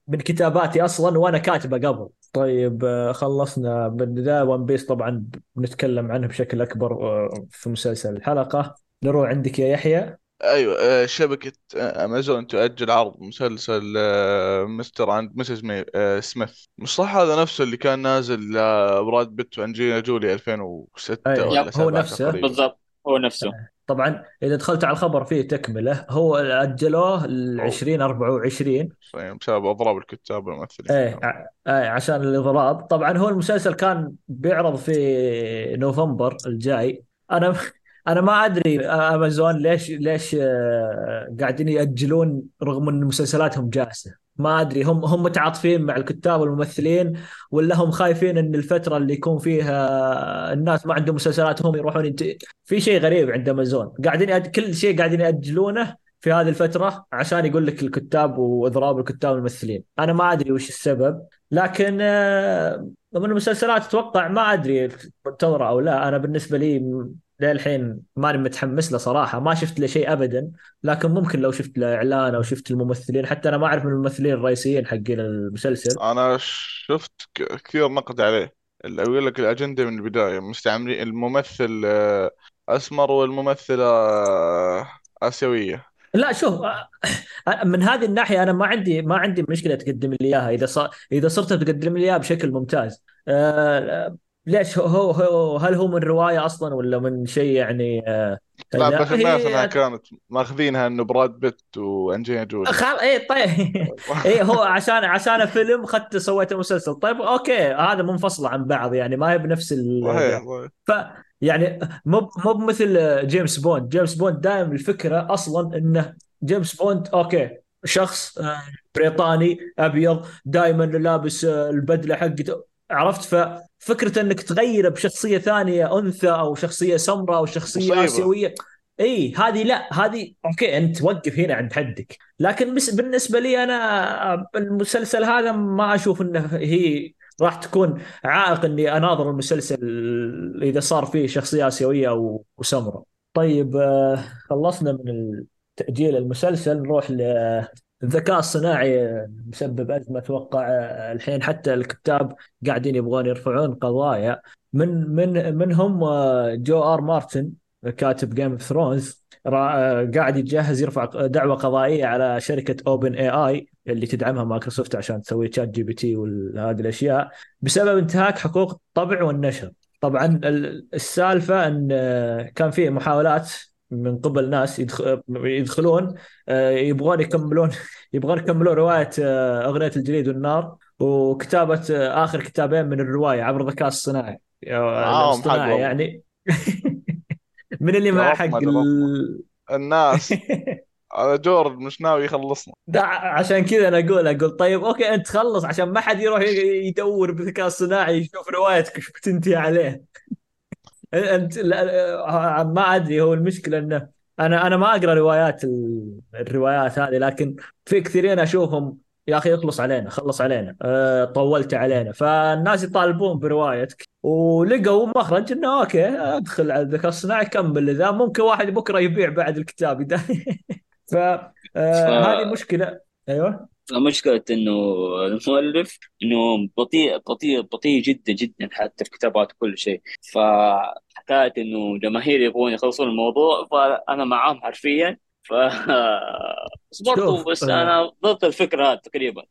A: من كتاباتي أصلا وأنا كاتبه قبل. طيب آه، خلصنا من The One Piece. طبعا بنتكلم عنه بشكل أكبر آه، في مسلسل الحلقة. نروح عندك يا يحيى.
C: أيوه آه، شبكة آه، أمازون تؤجل عرض مسلسل آه، Mr. and Mrs. مي آه، سميث. مش صح هذا نفسه اللي كان نازل آه، براد بيت وأنجلينا جولي 2006
A: أي
B: يب
C: ولا
A: هو
C: 7
A: نفسه.
C: تقريبا.
B: بالضبط هو نفسه.
A: طبعا إذا دخلت على الخبر فيه تكملة. هو أجلوه ل
C: أو
A: 2024
C: يعني بسبب أضراب الكتاب والممثلين
A: إيه ع- إيه عشان الإضراب. طبعا هو المسلسل كان بيعرض في نوفمبر الجاي. أنا [LAUGHS] أنا ما أدري أمازون ليش ليش آه، قاعدين يأجلون رغم إن مسلسلاتهم جاهزه ما أدري هم هم متعاطفين مع الكتاب والممثلين ولا هم خايفين إن الفترة اللي يكون فيها الناس ما عندهم مسلسلات هم يروحون ينت... في شيء غريب عند أمازون. قاعدين يأج... كل شيء قاعدين يأجلونه في هذه الفترة عشان يقول لك الكتاب وإضراب الكتاب والممثلين. أنا ما أدري وش السبب لكن آه، من المسلسلات أتوقع ما أدري منتظره أو لا. أنا بالنسبة لي للحين ماني متحمس له صراحة ما شفت له شيء ابدا لكن ممكن لو شفت له إعلان أو شفت الممثلين حتى أنا ما أعرف من الممثلين الرئيسيين حقين المسلسل.
C: أنا شفت كثير نقد عليه. اللي يقول لك الأجندة من البداية مستعملين الممثل آه، أسمر والممثلة آه، آسيوية.
A: لا شوف آه، من هذه الناحية أنا ما عندي ما عندي مشكلة تقدم لي إياها. إذا صار إذا صرت تقدم لي إياها بشكل ممتاز ليش هو هو هل هو من رواية أصلا ولا من شيء يعني آه،
C: لا بس الناس انها كانت ماخذينها إنه براد بيت وانجلينا جولي
A: خل... إيه طيب. [LAUGHS] إيه هو عشان عشان فيلم اخذت سويت مسلسل طيب okay هذا منفصل عن بعض يعني ما هي بنفس ال... ف يعني مو مو بمثل جيمس بوند. جيمس بوند دائما الفكرة أصلا إنه جيمس بوند okay شخص آه، بريطاني أبيض دائما لابس آه، البدلة حقته عرفت؟ ف فكرة إنك تغيره بشخصية ثانية أنثى أو شخصية سمراء أو شخصية
C: مصيبة.
A: آسيوية. إي هذه لا هذه أوكي أنت وقف هنا عند حدك. لكن بس بالنسبة لي أنا المسلسل هذا ما أشوف إنه هي راح تكون عائق إني أناظر المسلسل إذا صار فيه شخصية آسيوية وسمراء طيب آه، خلصنا من تأجيل المسلسل نروح للذكاء الصناعي مسبب أزمة أتوقع الحين حتى الكتاب قاعدين يبغون يرفعون قضايا. من من منهم آه، جورج آر مارتن كاتب Game of Thrones قاعد يتجهز يرفع دعوة قضائية على شركة OpenAI اللي تدعمها مايكروسوفت عشان تسوي ChatGPT وهذه الأشياء بسبب انتهاك حقوق الطبع والنشر. طبعا ال- السالفة إن آه، كان في محاولات من قبل ناس يدخ- يدخلون آه، يبغون يكملون [LAUGHS] يبغون يكملون رواية آه، أغنية الجليد والنار وكتابة آه، آخر كتابين من الرواية عبر الذكاء الصناعي الاصطناعي. يعني. [LAUGHS] من اللي مع حق ال...
C: الناس. [LAUGHS] جورج مش ناوي يخلصنا.
A: ده عشان كذا أنا أقول أقول طيب okay أنت خلص عشان ما حد يروح يدور بالذكاء الصناعي يشوف روايتك شو تنتهي عليه. أنت لا ما أدري هو المشكلة إنه أنا أنا ما أقرأ روايات ال- الروايات هذه لكن في كثيرين أشوفهم يا أخي اخلص علينا خلص علينا أه طولت علينا. فالناس يطالبون بروايتك ولقوا مخرج إنه okay أدخل على الذكاء الصناعي كمل. إذا ممكن واحد بكرة يبيع بعد الكتاب. [LAUGHS] ف آه، هذه مشكلة. أيوه.
B: مشكلة إنه المؤلف إنه بطيء بطيء بطيء جدا جدا حتى في كتابات كل شيء. فحكاية إنه جماهير يبغون يخلصون الموضوع فأنا معاهم حرفيا. ف [LAUGHS] بس برضو بس
A: آه.
B: أنا ضد الفكرة هذه تقريبا.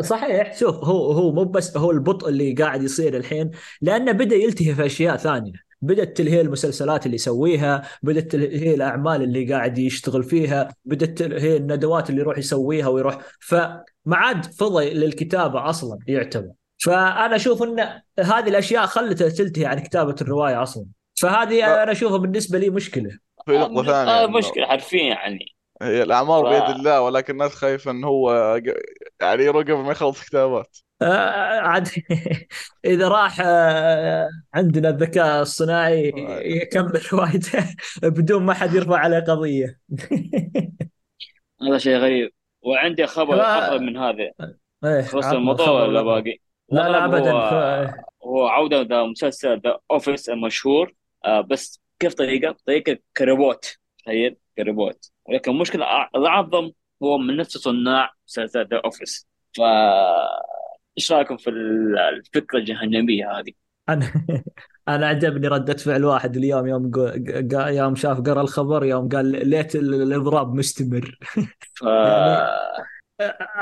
A: صحيح. شوف هو هو مو بس هو البطء اللي قاعد يصير الحين لأنه بدأ يلتهي في أشياء ثانية. بدأت تلهي المسلسلات اللي يسويها بدأت تلهي الأعمال اللي قاعد يشتغل فيها بدأت تلهي الندوات اللي يروح يسويها ويروح. فما عاد فضي للكتابة أصلا يعتبر. فأنا أشوف إن هذه الأشياء خلته تلتهي عن كتابة الرواية أصلا. فهذه
C: لا.
A: أنا أشوفها بالنسبة لي مشكلة.
C: في نقطة ثانية
B: آه
C: إنه
B: مشكلة حرفيا يعني.
C: هي الأعمار
B: ف-
C: بيد الله ولكن الناس خايفة إن هو يعني يروح قبل ما يخلص كتابات.
A: آه، عاد [LAUGHS] إذا راح آه، عندنا الذكاء الصناعي يكمل [LAUGHS] روايته بدون ما حد يرفع عليه قضية.
B: هذا شيء غريب. وعندي خبر
A: لا.
B: اغرب من هذا
A: إيه،
B: خلص الموضوع ولا. باقي؟
A: لا لا ابدا.
B: هو عودة ذا مسلسل The Office المشهور. آه بس كيف طريقة؟ طريقة ك reboot تخيل ك reboot ولكن المشكلة الأع- الأعظم هو من نفس صناع مسلسل ذا اوفيس ف إيش رأيكم في ال- الفكرة الجهنمية هذه؟
A: أنا أنا عجبني ردة فعل واحد اليوم يوم يوم شاف قرأ الخبر يوم قال ليت ال- الإضراب مستمر
B: ف [LAUGHS]
A: يعني-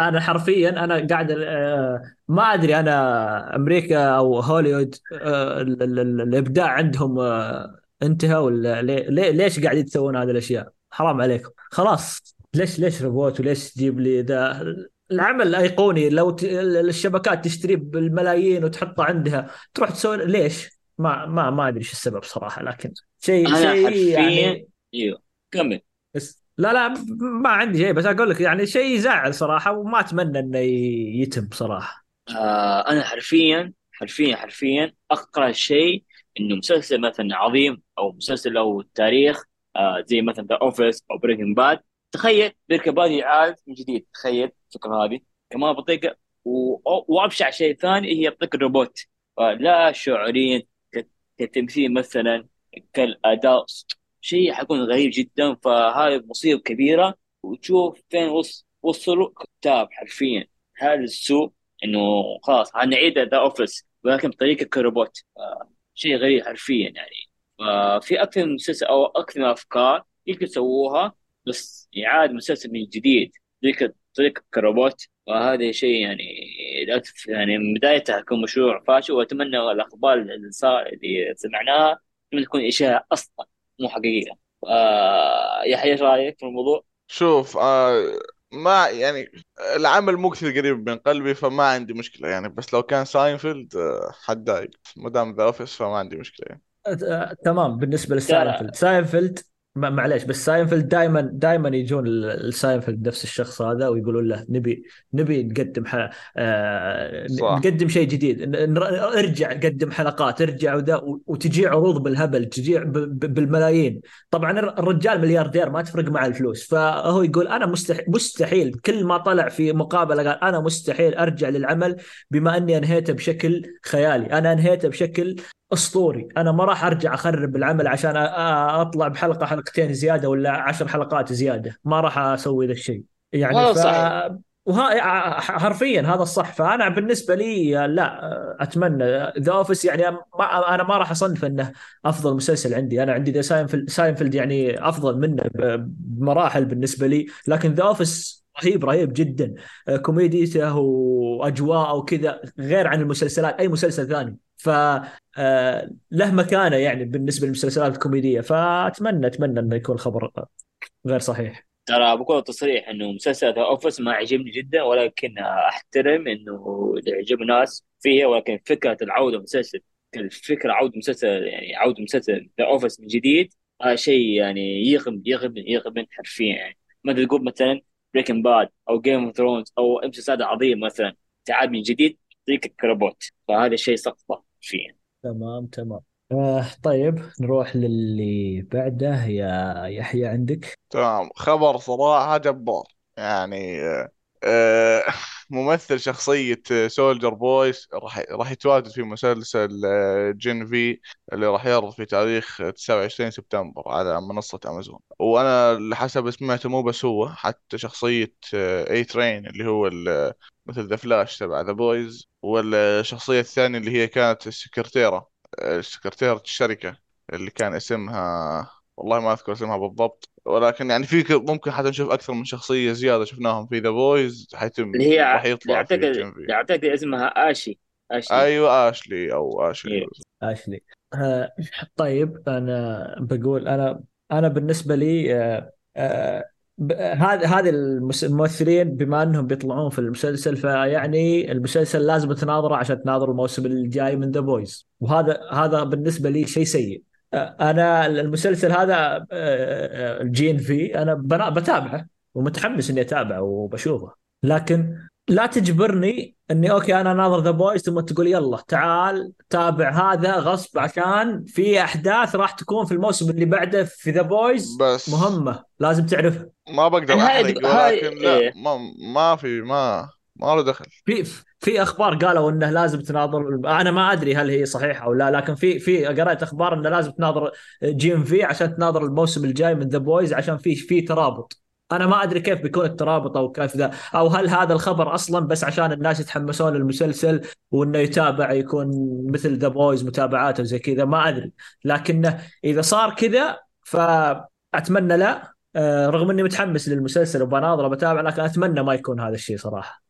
A: أنا حرفيا أنا قاعد آه، ما أدري أنا أمريكا أو هوليوود آه، ال- ال- ال- الإبداع عندهم آه، انتهى ولا ليش قاعدين تسوون هذه الأشياء؟ حرام عليكم خلاص ليش ليش reboot وليش تجيب لي ذا العمل ايقوني لو ت... الشبكات تشتريه بالملايين وتحطه عندها تروح تسوي ليش؟ ما ما ما أدري إيش السبب صراحة لكن شيء شيء يعني
B: أيوه كمل
A: بس لا لا ما عندي شيء بس أقول لك يعني شيء يزعل صراحة وما أتمنى إنه يتم صراحة
B: آه أنا حرفيا حرفيا حرفيا أقرأ شيء إنه مسلسل مثلا عظيم أو مسلسل له تاريخ آه زي مثلا The Office أو Breaking Bad تخيل Breaking Bad يعاد من جديد. تخيل الفكرة هذه. كمان بطريقه و- وأبشع شيء ثاني هي بطريقه ال reboot. فلا شعوريا كتمثيل مثلا كالأداء. شيء حيكون غريب جدا. فهذه مصيبة كبيرة. وتشوف فين وص- وصلوا كتاب حرفيا. هذا السوء إنه خلاص هنعيد The Office ولكن بطريقة ك reboot. شيء غريب حرفيا يعني. ففي أكثر من مسلسل أو أكثر من أفكار يمكن يسووها. بس إعادة مسلسل من جديد. طريقه طريقه ك reboot. وهذا شيء يعني يعني من بدايته كان مشروع فاشل. وأتمنى الأخبار اللي صار اللي سمعناها تكون إشاعة أصلا مو حقيقية. آه يحيى إيش رأيك في الموضوع؟
C: شوف آه ما يعني العمل مو كثير قريب من قلبي فما عندي مشكلة يعني. بس لو كان ساينفيلد آه حتضايق ما دام The Office فما عندي مشكلة يعني.
A: تمام. بالنسبة.
B: ل
A: Seinfeld. Seinfeld ما- معليش بس ساينفيلد دائما دائما يجون الساينفيلد نفس الشخص هذا ويقولون له نبي نبي نقدم ح... آه...
C: صح.
A: نقدم شيء جديد. ارجع قدم حلقات ارجع وذا وتجي عروض بالهبل تجي ب... بالملايين. طبعا الر- الرجال ملياردير ما تفرق مع الفلوس. فهو يقول أنا مستحيل مستحيل كل ما طلع في مقابلة قال أنا مستحيل أرجع للعمل بما أني أنهيته بشكل خيالي. أنا أنهيته بشكل أسطوري. أنا ما راح أرجع أخرب العمل عشان أطلع بحلقة حلقتين زيادة ولا عشر حلقات زيادة. ما راح أسوي ذا الشيء. يعني ف... وها حرفيا هذا الصح. فأنا بالنسبة لي لا أتمنى. The Office يعني ما أنا ما راح أصنف إنه أفضل مسلسل عندي. أنا عندي ذا Seinfeld Seinfeld يعني أفضل منه بمراحل بالنسبة لي. لكن The Office رهيب رهيب جدا. كوميديته واجواءه وكذا غير عن المسلسلات أي مسلسل ثاني. ف آه، له مكانة يعني بالنسبة للمسلسلات الكوميدية. فأتمنى أتمنى إنه يكون خبر غير صحيح.
B: ترى بكل تصريح إنه مسلسل The Office ما عجبني جدا ولكن أحترم إنه يعجب الناس فيه ولكن فكرة العودة مسلسل الفكرة عودة مسلسل يعني عودة مسلسل The Office من جديد هذا شيء يعني يغم يغم يغم حرفيا. يعني ما تقول مثلا Breaking Bad أو Game of Thrones أو مسلسل عظيم مثلا تعاد من جديد يعطيك ك reboot. فهذا شيء سقطه فيه.
A: تمام تمام. آه طيب نروح للي بعده. يا يحيى عندك؟
C: تمام. خبر صراحة جبار. يعني آه، [LAUGHS] ممثل شخصية Soldier Boy راح راح يتواجد في مسلسل آه، Gen V اللي راح يعرض في تاريخ 29 سبتمبر على منصة أمازون وأنا حسب سمعته مو بس هو حتى شخصية A-Train اللي هو مثل The Flash تبع The Boys والشخصية الثانية اللي هي كانت السكرتيرة آه، سكرتيرة الشركة اللي كان اسمها والله ما أذكر اسمها بالضبط ولكن يعني في ك- ممكن حتى نشوف أكثر من شخصية زيادة شفناهم في The Boys حيتم
B: اللي هي
C: راح يطلع في
B: اعتقد اعتقد اسمها اشي اشي
C: أيوه آشلي أو آشلي.
B: إيه.
A: آشلي. آه طيب أنا بقول أنا أنا بالنسبة لي آه آه ب- هذا هذه الممثلين بما أنهم بيطلعون في المسلسل فيعني المسلسل لازم تناظره عشان تناظر الموسم الجاي من The Boys وهذا هذا بالنسبة لي شيء سيء. أنا المسلسل هذا ال Gen V أنا بتابعه ومتحمس إني أتابعه وبشوفه لكن لا تجبرني إني okay أنا ناظر The Boys ثم تقول يلا تعال تابع هذا غصب عشان في أحداث راح تكون في الموسم اللي بعده في The Boys
C: بس
A: مهمة لازم تعرفها
C: ما بقدر
B: أحرق
C: ولكن لا
B: إيه.
C: ما ما في ما ما له دخل.
A: في في أخبار قالوا انه لازم تناظر أنا ما ادري هل هي صحيحة أو لا لكن في في قرأت أخبار انه لازم تناظر جي ام في عشان تناظر الموسم الجاي من The Boys عشان في في ترابط. أنا ما ادري كيف بيكون الترابط أو كيف ذا أو هل هذا الخبر أصلا بس عشان الناس يتحمسون للمسلسل وانه يتابع يكون مثل The Boys متابعاته وزي كذا ما ادري. لكنه إذا صار كذا فأتمنى لا آه، رغم إني متحمس للمسلسل وبناظره بتابع لكن أتمنى ما يكون هذا الشيء
C: صراحة.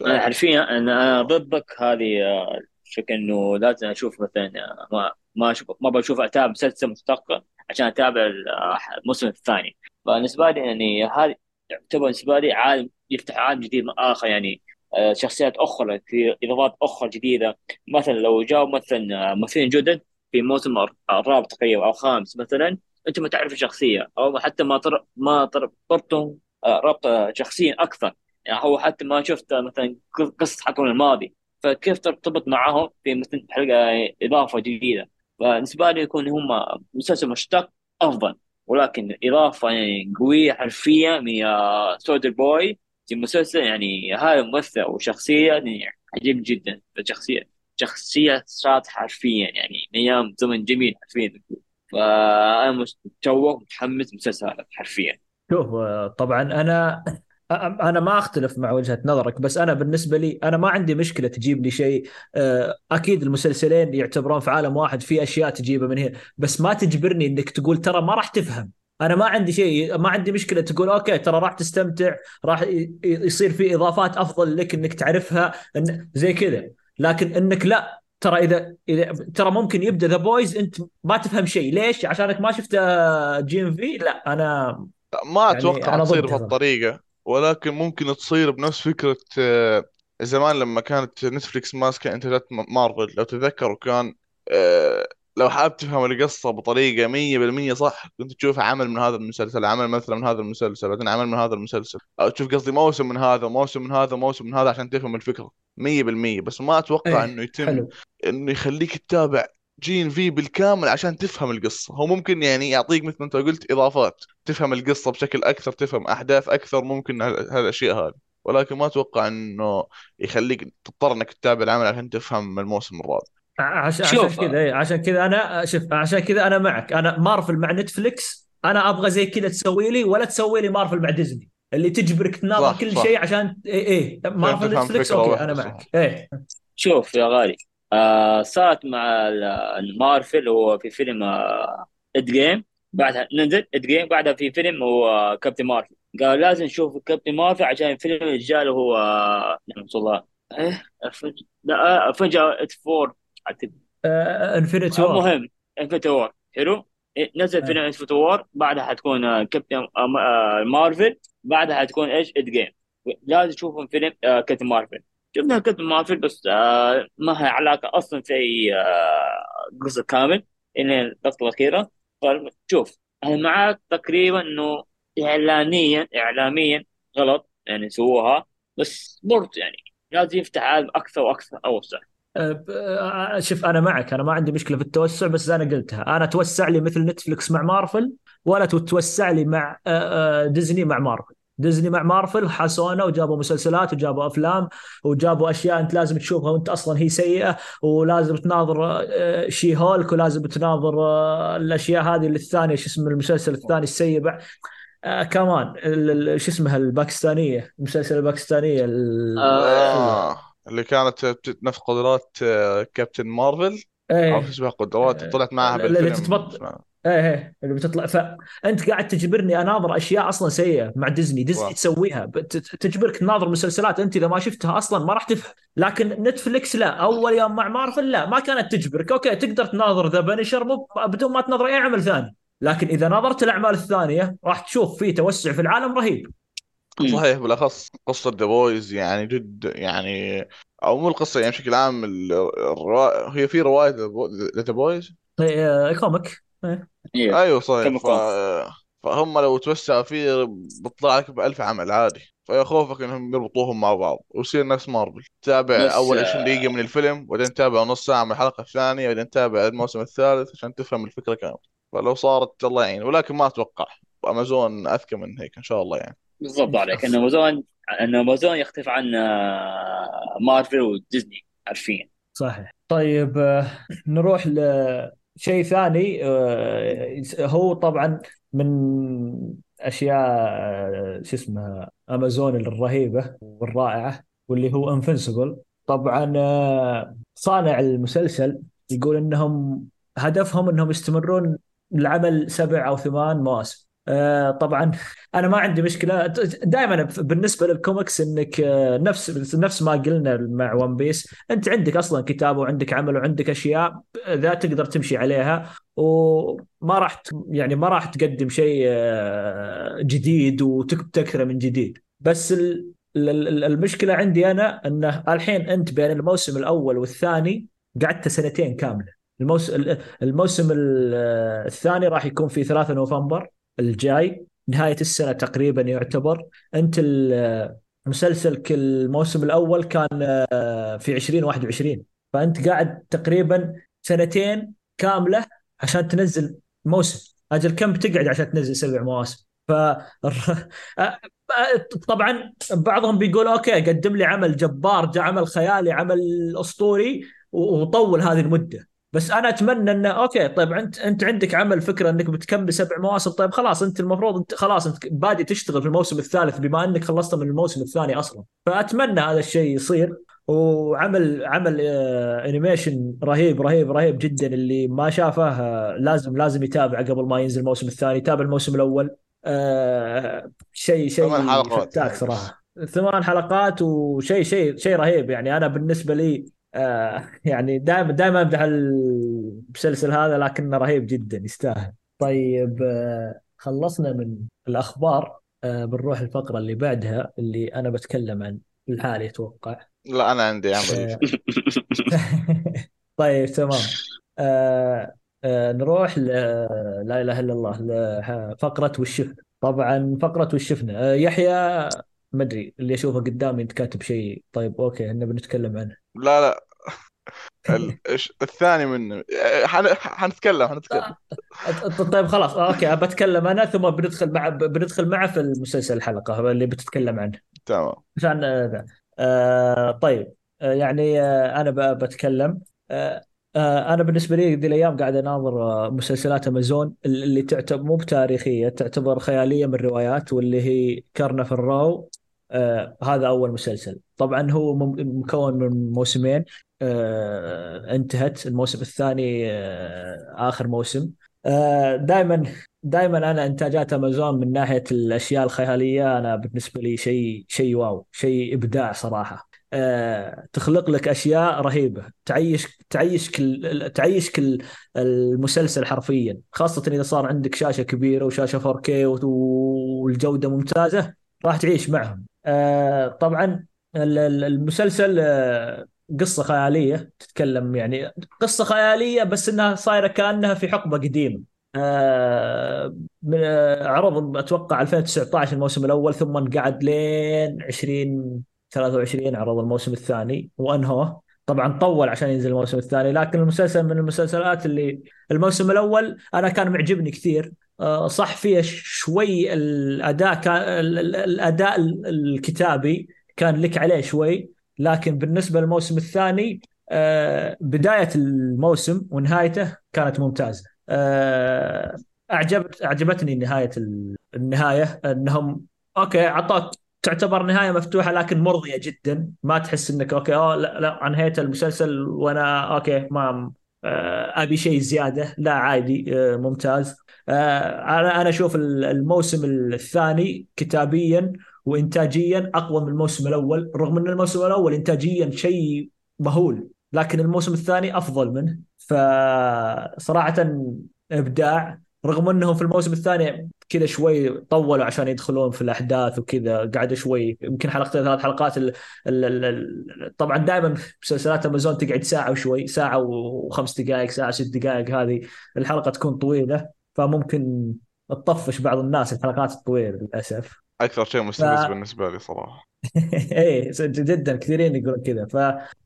B: أنا
C: الله.
B: حرفيا أنا ضدك هذه آه، الفكرة إنه لازم أشوف مثلا آه، ما ما أشوف ما بشوف أتابع مسلسل مستقل عشان أتابع ال- آه، الموسم الثاني. فبالنسبة لي يعني هذه يعتبر بالنسبة لي عالم يفتح عالم جديد آخر يعني آه، شخصيات أخرى في إضافات أخرى جديدة. مثلا لو جاء مثلا آه، ممثلين جدد في موسم الرابع تقريبا أو الخامس مثلا أنت ما تعرف الشخصية أو حتى ما طر... ما طر- ربطهم آه، ربط شخصيا أكثر. يعني هو حتى ما شفت مثلا قصة حقهم الماضي. فكيف ترتبط معهم في مثل حلقة إضافة جديدة؟ فبالنسبة لي يكون هم مسلسل مشتق أفضل. ولكن إضافة يعني قوية حرفيا من سولدر بوي في مسلسل يعني هذا الممثل وشخصية يعني عجيب جدا. شخصية شخصية شاطحة حرفيا يعني من أيام زمن جميل حرفيا. فأنا متشوق متحمس مسلسل هذا حرفيا.
A: شوف طبعا أنا أنا ما أختلف مع وجهة نظرك بس أنا بالنسبة لي أنا ما عندي مشكلة تجيب لي شيء. أكيد المسلسلين يعتبرون في عالم واحد في أشياء تجيبها من هنا بس ما تجبرني إنك تقول ترى ما راح تفهم. أنا ما عندي شيء ما عندي مشكلة تقول okay ترى راح تستمتع راح يصير في إضافات أفضل لك إنك تعرفها إن زي كذا. لكن إنك لا ترى إذا إذا ترى ممكن يبدأ The Boys أنت ما تفهم شيء. ليش؟ عشانك ما شفت جي إم في؟ لا أنا
C: ما
A: يعني
C: أتوقع
A: أنا
C: تصير. بهالطريقة. ولكن ممكن تصير بنفس فكرة آه، زمان لما كانت نتفليكس ماسكة انتاجات مارفل لو تتذكروا كان آه، لو حابب تفهم القصة بطريقة 100% صح كنت تشوف عمل من هذا المسلسل عمل مثلا من هذا المسلسل بعدين عمل من هذا المسلسل. أو تشوف قصدي موسم من هذا موسم من هذا موسم من هذا عشان تفهم الفكرة 100% بس ما أتوقع
A: إيه
C: إنه يتم
A: حلو.
C: إنه يخليك تتابع Gen V بالكامل عشان تفهم القصة. هو ممكن يعني يعطيك مثل ما أنت قلت إضافات. تفهم القصة بشكل أكثر تفهم أحداث أكثر ممكن هال- هالأشياء هذه ولكن ما أتوقع إنه يخليك تضطر إنك تتابع العمل عشان تفهم الموسم الرابع.
A: عشان عشان
B: شوف.
A: كذا إيه عشان كذا أنا شوف عشان كذا أنا معك. أنا مارفل مع نتفليكس أنا أبغى زي كذا تسوي لي ولا تسوي لي مارفل مع ديزني اللي تجبرك تناظر كل شيء عشان إيه, إيه مارفل
C: فكرة
A: okay
C: أنا
A: معك. إيه.
B: شوف يا غالي. آه صارت مع المارفل هو في فيلم آه اد جيم بعدها نزل اد جيم بعدها في فيلم هو كابتن مارفل قال لازم نشوف كابتن مارفل عشان الفيلم اللي هو نعم الله. إيه؟ أفنج... لا فجأة ات فور
A: آه انفنتي وور
B: المهم انفنتي وور حلو؟ إيه، نزل فيلم انفنتي وور بعدها حتكون آه، كابتن آه، آه، مارفل بعدها حتكون إيش؟ اد جيم لازم تشوفون فيلم آه، كابتن مارفل شفنا كابتن مارفل بس آه، ما هي علاقة أصلا في أي آه، قصة كامل إلى اللقطة الأخيرة. فشوف أنا معك تقريبا إنه إعلانيا إعلاميا غلط يعني سووها بس برضه يعني لازم يفتح عالم أكثر وأكثر أوسع.
A: آه، شوف أنا معك أنا ما عندي مشكلة في التوسع بس أنا قلتها. أنا توسع لي مثل نتفلكس مع مارفل ولا تتوسع لي مع ديزني مع مارفل. ديزني مع مارفل حاسونا وجابوا مسلسلات وجابوا أفلام وجابوا أشياء أنت لازم تشوفها وأنت أصلا هي سيئة ولازم تناظر آه، شي هولك ولازم تناظر آه، الأشياء هذه اللي الثانية شو اسم المسلسل الثاني السيء آه كمان شو اسمها الباكستانية؟ المسلسل الباكستانية ال-
B: آه
C: اللي كانت نفس قدرات كابتن مارفل. عرفت
A: إيه
C: اسمها قدرات؟ طلعت معها
A: اللي
C: بالفيلم.
A: تتبط
C: اسمها.
A: إيه إيه اللي بتطلع. فانت قاعد تجبرني أناظر أشياء أصلا سيئة مع ديزني. ديزني
C: صح
A: تسويها. تجبرك تناظر مسلسلات أنت إذا ما شفتها أصلا ما راح تفهم لكن نتفليكس لا. أول يوم مع مارفل لا. ما كانت تجبرك. okay تقدر تناظر The Punisher بدون ما تناظر أي عمل ثاني. لكن إذا نظرت الأعمال الثانية راح تشوف في توسع في العالم رهيب.
C: صحيح بالأخص قصة The Boys يعني جد يعني أو مو القصة يعني بشكل عام ال- الروا... هي في رواية The
A: Boys comic إيه.
B: إيه.
C: أيوه صحيح.
B: كم
C: ف... فهم لو توسعوا فيه بيطلع لك بألف عمل عادي. فيا خوفك إنهم يربطوهم مع بعض. ويصير نفس مارفل. تابع
B: بس
C: أول 20
B: آه
C: دقيقة من الفيلم بعدين تابع نص ساعة من الحلقة الثانية بعدين تابع الموسم الثالث عشان تفهم الفكرة كاملة. فلو صارت الله يعين. ولكن ما أتوقع. امازون أذكى من هيك إن شاء الله يعني.
B: بالضبط عليك. إن أمازون إن أمازون يختلف عن آه، مارفل وديزني عارفين
A: صحيح. طيب آه، نروح لشيء ثاني آه، هو طبعا من أشياء آه، شو اسمه أمازون الرهيبة والرائعة واللي هو انفنسبل طبعا آه، صانع المسلسل يقول إنهم هدفهم إنهم يستمرون العمل سبع أو ثمان مواسم. آه، طبعا أنا ما عندي مشكلة. دائما بالنسبة للكوميكس إنك آه، نفس نفس ما قلنا مع One Piece أنت عندك أصلا كتابه وعندك عمل وعندك أشياء ذا تقدر تمشي عليها وما راح يعني ما راح تقدم شيء آه، جديد وتكثره من جديد. بس ال- ال- ال- المشكلة عندي أنا انه الحين أنت بين الموسم الأول والثاني قعدت سنتين كاملة. الموسم الموسم ال- الثاني راح يكون في 3 نوفمبر الجاي نهاية السنة تقريبا يعتبر. أنت ال- مسلسلك الموسم الأول كان آه، في 2021 فأنت قاعد تقريبا سنتين كاملة عشان تنزل موسم. أجل كم بتقعد عشان تنزل سبع مواسم؟ ف [LAUGHS] طبعا بعضهم بيقول أوكي قدم لي عمل جبار عمل خيالي عمل أسطوري وطول هذه المدة. بس أنا أتمنى انه okay طيب انت أنت عندك عمل فكرة إنك بتكمل سبع مواسم. طيب خلاص أنت المفروض انت خلاص أنت بادي تشتغل في الموسم الثالث بما إنك خلصت من الموسم الثاني أصلا. فأتمنى هذا الشيء يصير. وعمل عمل آه، animation رهيب رهيب رهيب جدا. اللي ما شافه آه، لازم لازم يتابع قبل ما ينزل الموسم الثاني. يتابع الموسم الأول. آه، شيء
C: ثمان
A: شيء
C: حلقات.
A: فتاك صراحة. ثمان حلقات وشيء شيء شيء رهيب. يعني أنا بالنسبة لي آه يعني دائما دائما أمدح المسلسل هذا لكنه رهيب جدا يستاهل. طيب آه خلصنا من الأخبار. آه بنروح الفقرة اللي بعدها اللي أنا بتكلم عن الحالي أتوقع.
C: لا أنا عندي عمل [LAUGHS]
A: طيب تمام. آه آه، نروح ل... لا إله إلا الله لفقره وشفنا طبعا فقرة وشفنا آه، يحيى ما أدري اللي أشوفه قدامي انت كاتب شيء. طيب أوكي إحنا بنتكلم عنه.
C: لا لا. الثاني منه حن... حنتكلم حنتكلم.
A: طيب خلاص. أوكي بتكلم أنا ثم بندخل مع بندخل معه في المسلسل الحلقة اللي بتتكلم عنه.
C: تمام.
A: عشان آه طيب آه يعني آه أنا بتكلم. آه آه أنا بالنسبة لي ذي الأيام قاعد أناظر آه مسلسلات أمازون اللي تعتبر مو بتاريخية تعتبر خيالية من الروايات واللي هي كرنف الراو آه هذا أول مسلسل. طبعا هو مكون من موسمين. آه انتهت. الموسم الثاني آه آخر موسم. آه دائما دائما أنا إنتاجات أمازون من ناحية الأشياء الخيالية أنا بالنسبة لي شيء شيء واو شيء إبداع صراحة. آه، تخلق لك أشياء رهيبة. تعيش تعيشك ال- تعيشك ال- المسلسل حرفيا. خاصة إذا صار عندك شاشة كبيرة وشاشة 4K وت- والجودة ممتازة راح تعيش معهم. طبعا ال- ال- المسلسل آه، قصة خيالية تتكلم يعني قصة خيالية بس إنها صايرة كأنها في حقبة قديمة. آه، آه، عرض أتوقع 2019 الموسم الأول ثم انقعد لين 20 23 عرض الموسم الثاني وأنهوه. طبعا طول عشان ينزل الموسم الثاني لكن المسلسل من المسلسلات اللي الموسم الأول أنا كان معجبني كثير. آه، صح فيه شوي الأداء كان ال- ال- الأداء ال- الكتابي كان لك عليه شوي لكن بالنسبة للموسم الثاني آه، بداية الموسم ونهايته كانت ممتازة. آه، اعجبت أعجبتني نهاية ال- النهاية إنهم أوكي اعطوك تعتبر نهاية مفتوحة لكن مرضية جدا. ما تحس إنك okay أوه لا لا انهيت المسلسل وأنا okay ما آه، أبي شيء زيادة. لا عادي آه، ممتاز. آه، أنا أنا أشوف ال- الموسم الثاني كتابيا وانتاجيا أقوى من الموسم الأول رغم أن الموسم الأول انتاجيا شيء مهول لكن الموسم الثاني أفضل منه. فصراحه إبداع رغم أنهم في الموسم الثاني كذا شوي طولوا عشان يدخلون في الأحداث وكذا قعدوا شوي يمكن حلقتين ثلاث حلقات ال ال ال ال طبعا دائما مسلسلات أمازون تقعد ساعة وشوي ساعة وخمس دقائق ساعة ست دقائق هذه الحلقة تكون طويلة. فممكن تطفش بعض الناس الحلقات الطويلة للأسف.
C: أكثر شيء مستفز بالنسبة لي صراحة. [LAUGHS]
A: إيه جدا كثيرين يقولون كذا. ف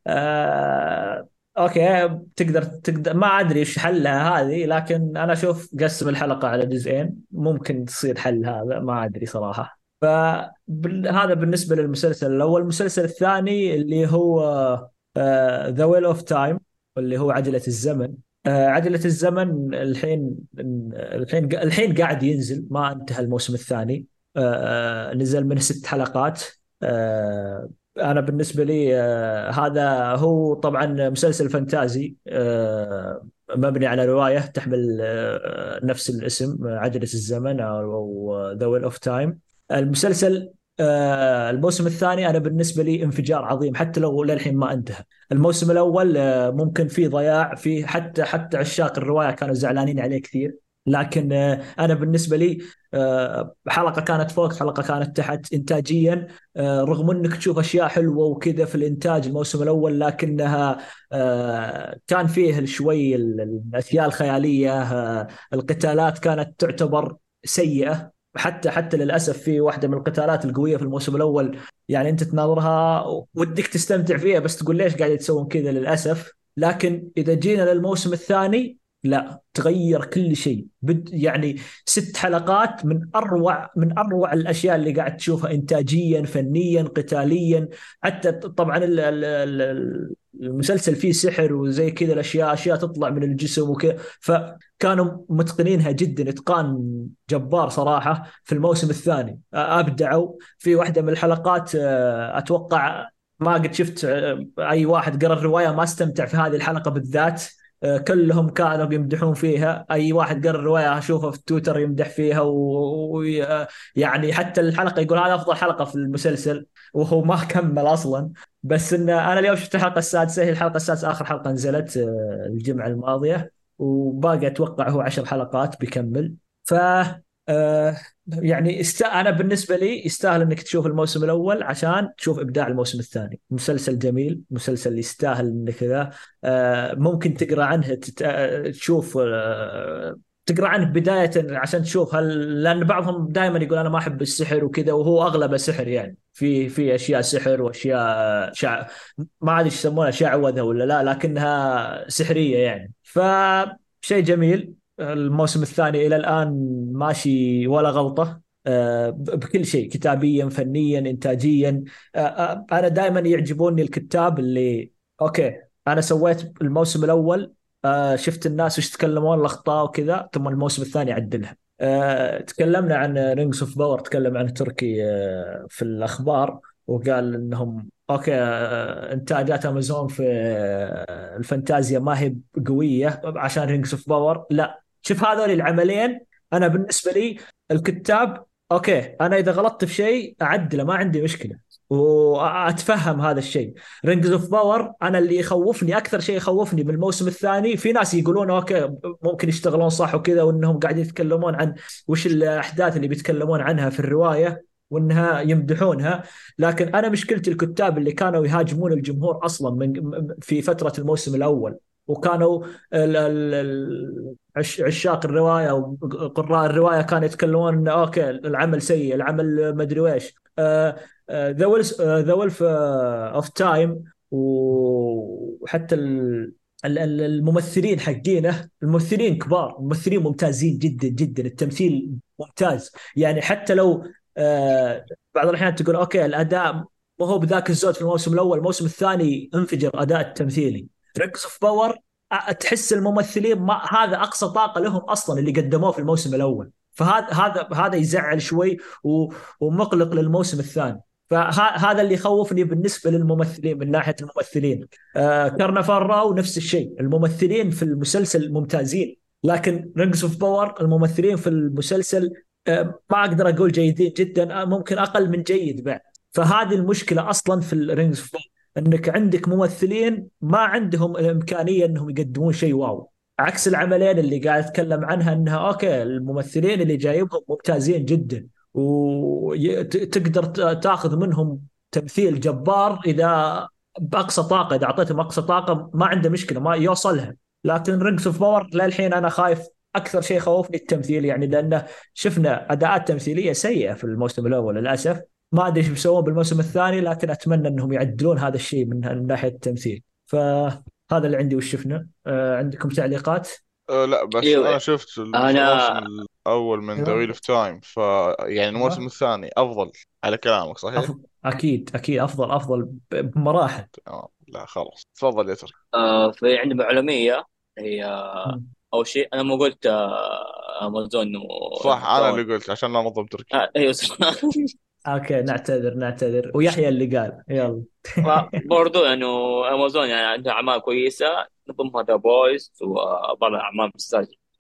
A: آه... okay تقدر تقدر ما أدري إيش حلها هذه لكن أنا أشوف قسم الحلقة على جزئين ممكن تصير حل هذا ما أدري صراحة. فهذا بالنسبة للمسلسل الأول. المسلسل الثاني اللي هو The Wheel of Time واللي هو عجلة الزمن. عجله الزمن الحين الحين الحين قاعد ينزل ما انتهى الموسم الثاني. آه، آه، نزل منه ست حلقات. آه، أنا بالنسبة لي آه، هذا هو طبعا مسلسل fantasy آه، مبني على رواية تحمل آه، نفس الاسم آه، عجله الزمن أو The Wheel of Time المسلسل آه، الموسم الثاني أنا بالنسبة لي انفجار عظيم حتى لو للحين ما انتهى. الموسم الأول آه، ممكن في ضياع في حتى حتى عشاق الرواية كانوا زعلانين عليه كثير. لكن آه، أنا بالنسبة لي حلقة كانت فوق حلقة كانت تحت انتاجيا. رغم إنك تشوف أشياء حلوة وكذا في الإنتاج الموسم الأول لكنها كان فيه شوي ال- الأشياء الخيالية القتالات كانت تعتبر سيئة. حتى حتى للأسف في واحدة من القتالات القوية في الموسم الأول يعني أنت تناظرها ودك تستمتع فيها بس تقول ليش قاعد يتسوون كذا للأسف؟ لكن إذا جينا للموسم الثاني لا تغير كل شيء. بد يعني ست حلقات من أروع من أروع الأشياء اللي قاعد تشوفها انتاجيا فنيا قتاليا. حتى طبعا ال- ال- ال- المسلسل فيه سحر وزي كذا الأشياء أشياء تطلع من الجسم وكذا. فكانوا متقنينها جدا. إتقان جبار صراحة في الموسم الثاني. أبدعوا. في واحدة من الحلقات آه، أتوقع ما قد شفت آه، أي واحد قرأ الرواية ما استمتع في هذه الحلقة بالذات. كلهم كانوا يمدحون فيها. أي واحد قرا الروايه اشوفه في تويتر يمدح فيها ويعني حتى الحلقة يقول هذا أفضل حلقة في المسلسل وهو ما كمل أصلا. بس إن أنا اليوم شفت الحلقة السادسة هي الحلقة السادسة آخر حلقة نزلت آه، الجمعة الماضية وباقي أتوقع هو عشر حلقات بيكمل. ف آه يعني است... أنا بالنسبة لي يستاهل إنك تشوف الموسم الأول عشان تشوف إبداع الموسم الثاني. مسلسل جميل مسلسل يستاهل إنك كذا آه ممكن تقرأ عنه تت... تشوف آه تقرأ عنه بداية عشان تشوف هل لأن بعضهم دائما يقول أنا ما أحب السحر وكذا وهو أغلبه سحر يعني. في في أشياء سحر وأشياء شع... ما أدري إيش يسمونها شعوذة ولا لا لكنها سحرية يعني. فشيء جميل. الموسم الثاني إلى الآن ماشي ولا غلطة. آه، بكل شيء كتابيا فنيا انتاجيا. آه، آه، أنا دائما يعجبوني الكتاب اللي okay أنا سويت الموسم الأول شفت الناس وش يتكلمون الأخطاء وكذا ثم الموسم الثاني عدلها. تكلمنا عن Rings of Power تكلم عن تركي في الأخبار وقال إنهم okay إنتاجات امازون في الفانتازيا ما هي قوية عشان Rings of Power لا شوف هذول العملين أنا بالنسبة لي الكتاب okay أنا إذا غلطت في شيء أعدله ما عندي مشكلة وأتفهم هذا الشيء. Rings of Power أنا اللي يخوفني أكثر شيء يخوفني من الموسم الثاني في ناس يقولون okay ممكن يشتغلون صح وكذا وإنهم قاعدين يتكلمون عن وش الأحداث اللي بيتكلمون عنها في الرواية وإنها يمدحونها. لكن أنا مشكلتي الكتاب اللي كانوا يهاجمون الجمهور أصلا من في فترة الموسم الأول. وكانوا عشاق الرواية وقراء الرواية كانوا يتكلمون إنه okay العمل سيء العمل مدري ويش The Wheel of Time وحتى الممثلين حقينه الممثلين كبار ممثلين ممتازين جدا جدا. التمثيل ممتاز. يعني حتى لو آه، بعض الأحيان تقول okay الأداء ما هو بذاك الزود في الموسم الأول الموسم الثاني انفجر أداء التمثيلي. Rings of Power تحس الممثلين ما هذا أقصى طاقة لهم أصلا اللي قدموه في الموسم الأول. فهذا هذا هذا يزعل شوي ومقلق للموسم الثاني. فهذا اللي يخوفني بالنسبة للممثلين من ناحية الممثلين. آه Carnival Row نفس الشيء. الممثلين في المسلسل ممتازين. لكن Rings of Power الممثلين في المسلسل آه ما أقدر أقول جيدين جدا آه ممكن أقل من جيد بعد. فهذه المشكلة أصلا في ال Rings of Power انك عندك ممثلين ما عندهم الامكانية انهم يقدمون شيء wow. عكس العملين اللي قاعد اتكلم عنها انها okay الممثلين اللي جايبهم ممتازين جدا. وتقدر تاخذ منهم تمثيل جبار إذا بأقصى طاقة إذا أعطيتهم أقصى طاقة ما عنده مشكلة ما يوصلها. لكن Rings of Power للحين أنا خايف أكثر شيء خوفني التمثيل يعني لأنه شفنا أداءات تمثيلية سيئة في الموسم الأول للأسف. ما أدري إيش بيسوون بالموسم الثاني لكن أتمنى إنهم يعدلون هذا الشيء من ناحية التمثيل. فهذا اللي عندي وش شفنا آه عندكم تعليقات؟
C: أه لا بس أيوة. أنا شفت أنا... الموسم الأول من The Wheel of Time ف يعني الموسم أيوة. الثاني أفضل على كلامك صحيح؟ أف...
A: أكيد أكيد أفضل أفضل بمراحل.
C: آه لا خلاص. تفضل يا تركي
B: آه في عندي معلومية هي أول شيء أنا ما قلت آه أمازون و...
C: صح أنا اللي قلت عشان لا نظلم تركي.
B: آه أيوه [LAUGHS]
A: okay نعتذر نعتذر. ويحيى اللي قال. يلا. [LAUGHS]
B: برضو إنه امازون يعني عندها أعمال كويسة. نظمها ذا بويز وبعض الاعمال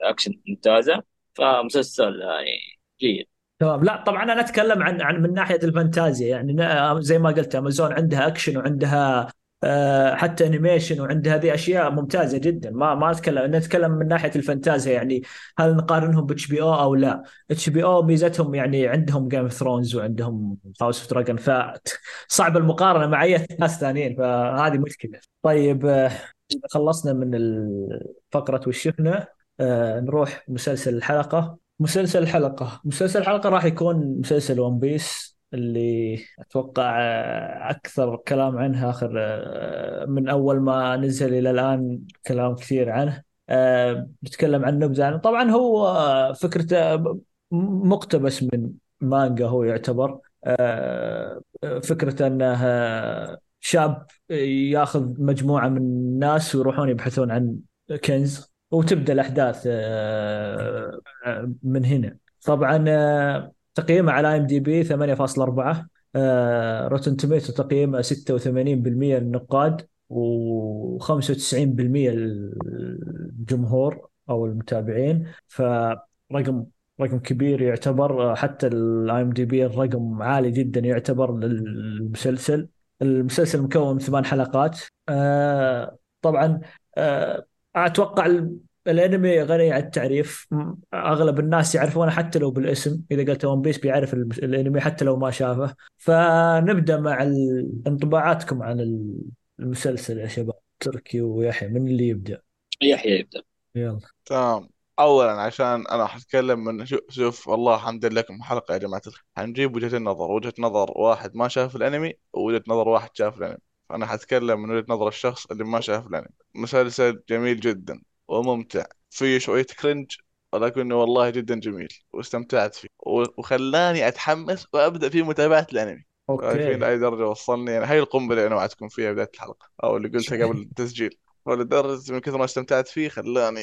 B: اكشن ممتازة. فمسلسل يعني جيد.
A: تمام. لا طبعا أنا أتكلم عن عن من ناحية الفانتازيا. يعني زي ما قلت امازون عندها اكشن وعندها آه، حتى animation وعنده هذه أشياء ممتازة جدا. ما ما اتكلم نتكلم من ناحية الفانتازيا يعني هل نقارنهم ب HBO أو لا. HBO ميزتهم يعني عندهم Game of Thrones وعندهم House of the Dragon فصعب المقارنة مع أي ناس ثانيين فهذه مشكلة. طيب آه، خلصنا من فقره وش شفنا آه، نروح مسلسل الحلقة. مسلسل الحلقة. مسلسل الحلقة راح يكون مسلسل One Piece اللي أتوقع أكثر كلام عنها آخر من أول ما نزل إلى الآن كلام كثير عنه. بتكلم عن نبذة عنه. طبعا هو فكرته مقتبس من مانجا هو يعتبر. فكرته انه شاب ياخذ مجموعة من الناس ويروحون يبحثون عن كنز وتبدأ الأحداث من هنا. طبعا تقييمه على IMDb 8.4 Rotten Tomato تقييمه 86% النقاد و95% الجمهور أو المتابعين فرقم رقم كبير يعتبر حتى ال IMDb الرقم عالي جدا يعتبر للمسلسل. المسلسل مكون من ثمان حلقات آه، طبعا آه، أتوقع الانمي غني عن التعريف. أغلب الناس يعرفونه حتى لو بالاسم. إذا قلت ون بيس بيعرف ال- الانمي حتى لو ما شافه. فنبدأ مع ال- انطباعاتكم عن ال- المسلسل يا شباب. تركي ويحيى من اللي يبدأ؟
B: يحيى يبدأ.
A: يلا.
C: تمام. اولا عشان أنا حتكلم من شوف, شوف والله الحمد لله لكم حلقة يا جماعة الخير. حنجيب وجهة النظر. وجهة نظر واحد ما شاف الانمي ووجهة نظر واحد شاف الانمي. فأنا حتكلم من وجهة نظر الشخص اللي ما شاف الانمي. مسلسل جميل جدا. وممتع. فيه شوية cringe ولكنه والله جدا جميل واستمتعت فيه. وخلاني أتحمس وأبدأ في متابعة الأنمي. عارفين
A: أوكي
C: لاي درجه وصلني يعني هاي القنبلة اللي أنا وعدتكم فيها بداية الحلقة أو اللي قلتها قبل [LAUGHS] التسجيل. ولدرجة من كثر ما استمتعت فيه خلاني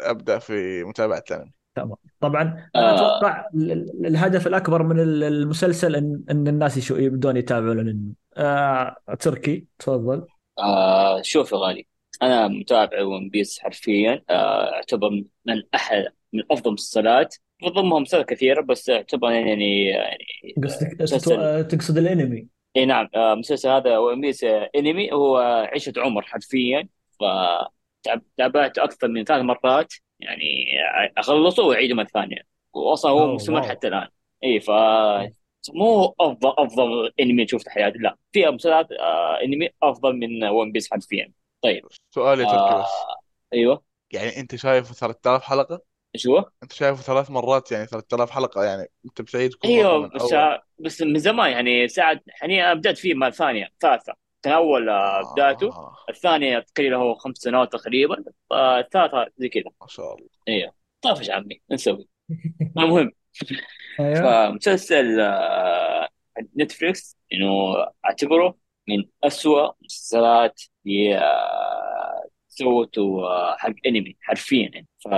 C: أبدأ في متابعة الأنمي.
A: تمام. طبعا أنا
B: آه.
A: أتوقع ال- ال- الهدف الأكبر من ال- المسلسل ان إن الناس يبدون يتابعون الأنمي. آه تركي تفضل.
B: آه شوف يا غالي. أنا متابع One Piece حرفيا آه أعتبر من احد من أفضل المسلسلات. بضمها مسلسلات كثيرة بس أعتبر يعني يعني
A: قصدك
B: مسلسل
A: آه، تقصد الأنمي؟
B: إي نعم آه مسلسل هذا One Piece آه، أنمي هو عشرة عمر حرفيا. ف تابعته أكثر من ثلاث مرات يعني أخلصه وأعيده مرة ثانية. واصلا هو مستمر حتى الآن. إي ف مو أفضل أفضل أنمي شفته في حياتي لا. في مسلسلات آه أنمي أفضل من ون بيس حرفيا. طيب
C: سؤال يا تركي بس
B: آه أيوه.
C: يعني أنت شايفه 3000 حلقة؟
B: إيش هو؟
C: أنت شايفه ثلاث مرات يعني 3000 حلقة يعني أنت بتعيد كل مره
B: أيوه
C: من
B: بس
C: أول.
B: بس من زمان يعني ساعة يعني أنا بدأت فيه مرة ثانية ثالثة. كان أول آه، بدايته
C: آه
B: الثانية تقريبا له خمس سنوات تقريبا آه، الثالثه زي كذا.
C: ما شاء الله.
B: أيوه. طافش عمي نسوي. المهم [LAUGHS]
A: أيوه.
B: فمسلسل آه، Netflix إنه أعتبره من أسوأ مسلسلات سوته آه، حق انمي حرفيا يعني. ف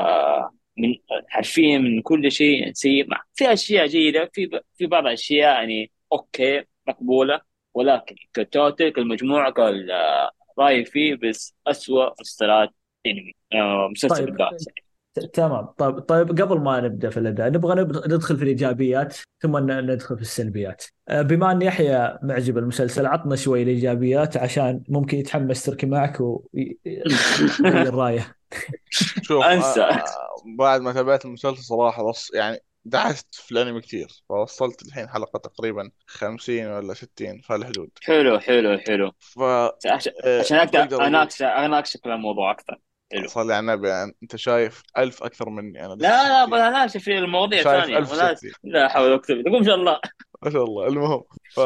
B: من حرفيا من كل شيء سيء مع في أشياء جيدة في ب... في بعض الاشياء يعني okay مقبولة ولكن ك total كالمجموعة كال آه، رايي فيه بس أسوأ مسلسلات انمي آه، مسلسل
A: طيب تمام. طيب طيب قبل ما نبدأ في الأداء نبغى نب- ندخل في الإيجابيات ثم ن- ندخل في السلبيات. آه، بما أن يحيى معجب المسلسل عطنا شوي الإيجابيات عشان ممكن يتحمس تركي معك [LAUGHS] ويغير رايه
C: شوف
B: أنسى.
C: آه بعد ما تابعت المسلسل صراحة بص يعني دعست في الأنمي كثير فوصلت الحين حلقة تقريبا 50 ولا 60 في الحدود
B: حلو حلو حلو.
C: ف
B: عشان
C: آه،
B: أقدر أناقشك في الموضوع أكثر. حلو.
C: صلي على النبي يعني أنت شايف ألف أكثر مني أنا
B: لا لا
C: 60
B: بلا ناقش في المواضيع
C: شايف
B: ثانية ولا
C: 1060
B: لا حول قوة تقول إن شاء الله.
C: ما شاء الله. المهم ف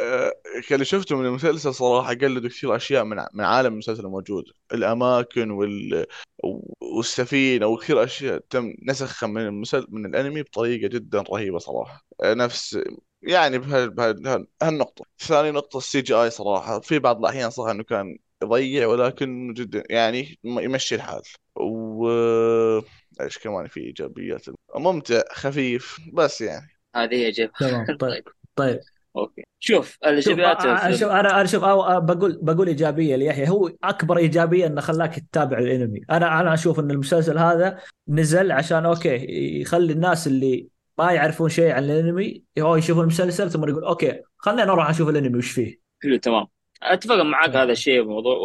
C: آه، اللي شفته من المسلسل صراحة قلدوا كثير أشياء من من عالم المسلسل الموجود. الأماكن وال... والسفينة وكثير أشياء تم نسخها من المسل... من الأنمي بطريقة جدا رهيبة صراحة. آه، نفس يعني بها... بها... بها... ثاني نقطة ال CGI صراحة. في بعض الأحيان صح إنه كان يضيع ولكن جدا يعني يمشي الحال. و إيش كمان في إيجابيات؟ ممتع خفيف بس يعني.
B: هذه هي جيب.
A: تمام [LAUGHS] طيب
B: طيب.
A: طيب.
B: okay. شوف الإيجابيات
A: أ- أ- شوف أنا أنا شوف أو- بقول بقول إيجابية ليحيى. هو أكبر إيجابية إنه خلاك تتابع الأنمي. أنا أنا أشوف إن المسلسل هذا نزل عشان okay يخلي الناس اللي ما يعرفون شيء عن الأنمي هو يشوفون المسلسل ثم يقول okay خلينا نروح نشوف الأنمي وش فيه؟
B: حلو تمام. أتفق معك
A: تمام.
B: هذا الشيء الموضوع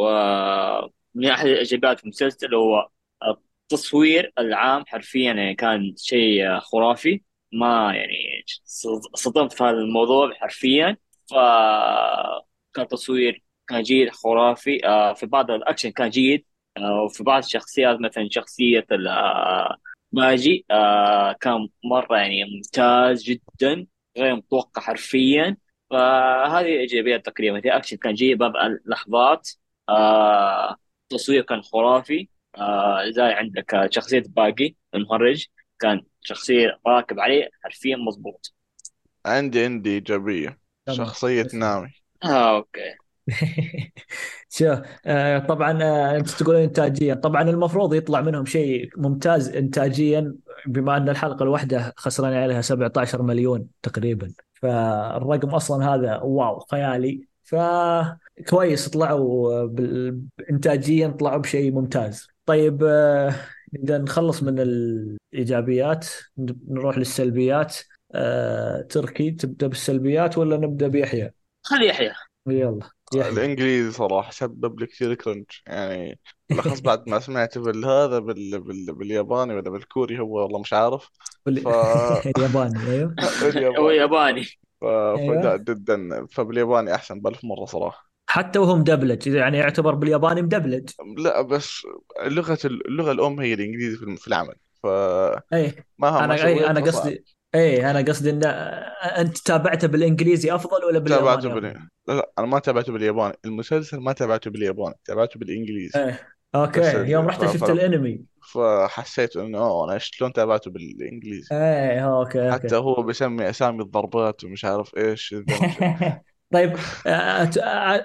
B: ومن أحد الايجابيات في المسلسل هو التصوير العام حرفيا يعني كان شيء خرافي. ما يعني صدمت في هذا الموضوع حرفيا. ف كان تصوير كان جيد خرافي. آه، في بعض الأكشن كان جيد. آه، وفي بعض الشخصيات مثلا شخصية ال- آه، ماجي كان مرة يعني ممتاز جدا غير متوقع حرفيا. فهذه إيجابيات تقريبا. في اكشن كان جيد بعض اللحظات آه، التصوير كان خرافي. آه، زي عندك آه، شخصية باقي المهرج كان شخصية راكب عليه حرفيا مضبوط.
C: عندي عندي. شخصية
A: بس-
C: نامي
B: آه أوكي. [LAUGHS]
A: شوف آه، طبعا آه، أنت تقول انتاجيا طبعا المفروض يطلع منهم شيء ممتاز انتاجيا بما أن الحلقة الواحدة خسران عليها 17 مليون تقريبا. فالرقم أصلا هذا واو خيالي. فكويس طلعوا بال- انتاجيا طلعوا بشيء ممتاز. طيب آه، نبدا نخلص من الإيجابيات نروح للسلبيات. آه، تركي تبدأ بالسلبيات ولا نبدأ بيحيى؟
B: خلي يحيى.
A: يلا. يحيى
C: الإنجليزي صراحة سبب لي كثير كرنج يعني بالاخص بعد ما سمعت بالهذا بال... بال... بالياباني ولا بالكوري هو والله مش عارف. ف [LAUGHS]
A: ياباني أيوه. [LAUGHS]
B: هو
C: بالياباني
B: ياباني.
C: ف...
A: أيوه.
C: فلا جدا. فبالياباني أحسن بألف مرة صراحة.
A: حتى وهو مدبلج. يعني يعتبر بالياباني مدبلج.
C: لا بس لغة اللغة الأم هي الإنجليزي في في العمل. فمهما
A: أي.
C: ما
A: أنا أي
C: سويت
A: أنا
C: فصعب
A: قصدي اي أنا قصدي إن أنت تابعته بالإنجليزي أفضل ولا
C: تابعته
A: بالياباني؟ افضل؟
C: بال... لا لا أنا ما تابعته بالياباني. المسلسل ما تابعته بالياباني تابعته بالإنجليزي. إيه
A: okay. يوم. رحت شفت
C: ف...
A: الأنمي.
C: فحسيت إنه أوه أنا شلون تابعته بالإنجليزي؟
A: إيه okay
C: حتى
A: okay
C: هو بيسمي أسامي الضربات ومش عارف [LAUGHS] الدبلجة
A: طيب أت...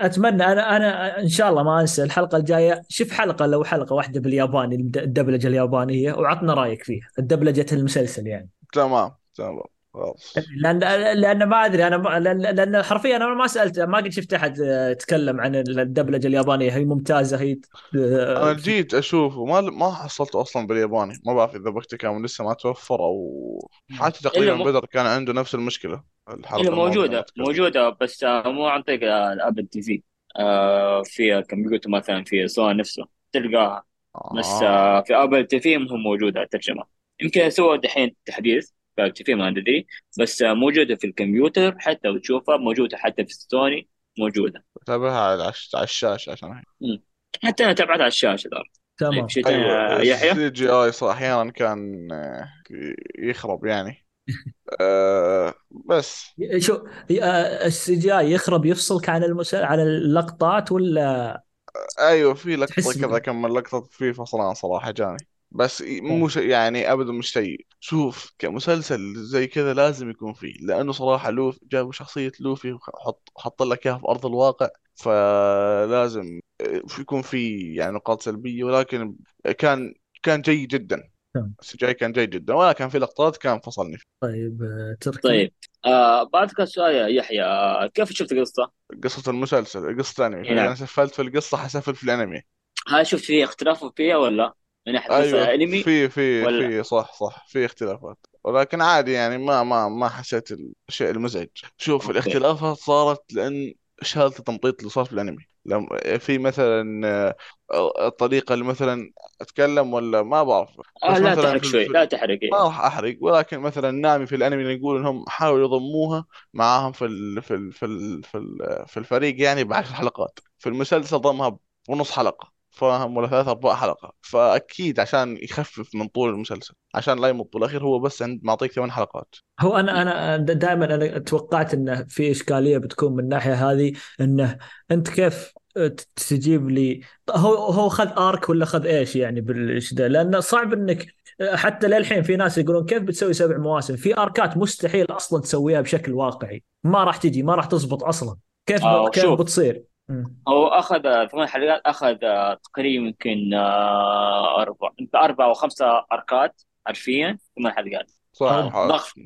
A: أتمنى أنا أنا إن شاء الله ما أنسى الحلقة الجاية شوف حلقة لو حلقة واحدة بالياباني الدبلجة اليابانية وعطنا رأيك فيها الدبلجة المسلسل يعني.
C: تمام. تمام. خلاص.
A: لأن لأن ما أدري أنا ما... لأن حرفيا أنا ما سألت ما قد شفت أحد يتكلم عن الدبلجة اليابانية. هي ممتازة هي
C: أنا جيت أشوفه ما ما حصلته أصلا بالياباني. ما بعرف إذا وقته كان لسه ما توفر أو حتى تقريبا
B: م...
C: بدر كان عنده نفس الماضية لما موجودة
B: موجودة بس آه، مو عن طريق آه، ال Apple TV آه، في كمبيوتر مثلا في سوني نفسه تلقاها. بس
C: آه.
B: آه، في Apple TV مو موجودة الترجمة. يمكن سووا دحين تحديث. في ما ادري بس موجودة في الكمبيوتر حتى وتشوفها موجودة حتى في سوني موجودة.
C: بتابعها على العش- على الشاشة عشان.
B: حتى أنا تابعتها على الشاشة طيب
A: تمام.
B: شيء ثاني
C: أيوة
B: يحيى؟
C: ال CGI صح أحيانا كان آه، يخرب يعني. [LAUGHS] آه بس.
A: شو ال CGI يخرب يفصلك عن المسل... عن اللقطات ولا؟
C: أيوه في
A: تحس
C: كذا كم من لقطة في فصلان صراحة جاني. بس مو شيء يعني ابدا مش سيء. شوف كمسلسل زي كذا لازم يكون فيه لأنه صراحة لوفي جابوا شخصية لوفي وحط حط لك إياها في أرض الواقع فلازم يكون في يعني نقاط سلبية ولكن كان كان جيد جدا. السجاي كان جيد جدا ولكن في لقطات كان فصلني
A: طيب آه، تركي
B: طيب آه بعدك السؤال يا يحيى آه كيف شفت القصة؟
C: قصة المسلسل قصة الانمي فاذا أنا
B: نعم
C: سفلت في القصة حسفل في الأنمي.
B: هل شفت فيه اختلاف فيها ولا؟ من ناحيه قصه أنمي
C: في في
B: ولا؟
C: في صح صح في اختلافات. ولكن عادي يعني ما ما ما حسيت الشيء المزعج. شوف
B: أوكي.
C: الاختلافات صارت لأن شهادة التمطيط اللي صار في الأنمي. لما في مثلا آه، الطريقة اللي مثلا أتكلم ولا ما بعرف.
B: آه لا
C: مثلا
B: تحرق شوي لا تحرق.
C: ما. راح أحرق. ولكن مثلا نامي في الأنمي يقول إنهم حاولوا يضموها معاهم في ال في ال في ال في, ال في الفريق يعني بعشر حلقات. في المسلسل ضمها بنص حلقة. فاهم ولا ثلاث أرباع حلقة. فأكيد عشان يخفف من طول المسلسل عشان لا يمط بالأخير هو بس عند معطيك ثمان حلقات.
A: هو أنا أنا دائما أنا توقعت إنه في إشكالية بتكون من الناحية هذه إنه أنت كيف تجيب لي هو هو خذ ارك ولا خذ إيش يعني بالش ده؟ لأنه صعب انك حتى للحين في ناس يقولون كيف بتسوي سبع مواسم؟ في اركات مستحيل أصلا تسويها بشكل واقعي. ما راح تجي ما راح تزبط أصلا. كيف
B: آه
A: كيف
B: شوف.
A: بتصير.
B: هو أخذ ثمان حلقات أخذ آه، تقريبا يمكن آه، أربع أربع أو خمسة أركات حرفيا ثمان حلقات
C: صح
B: ضخم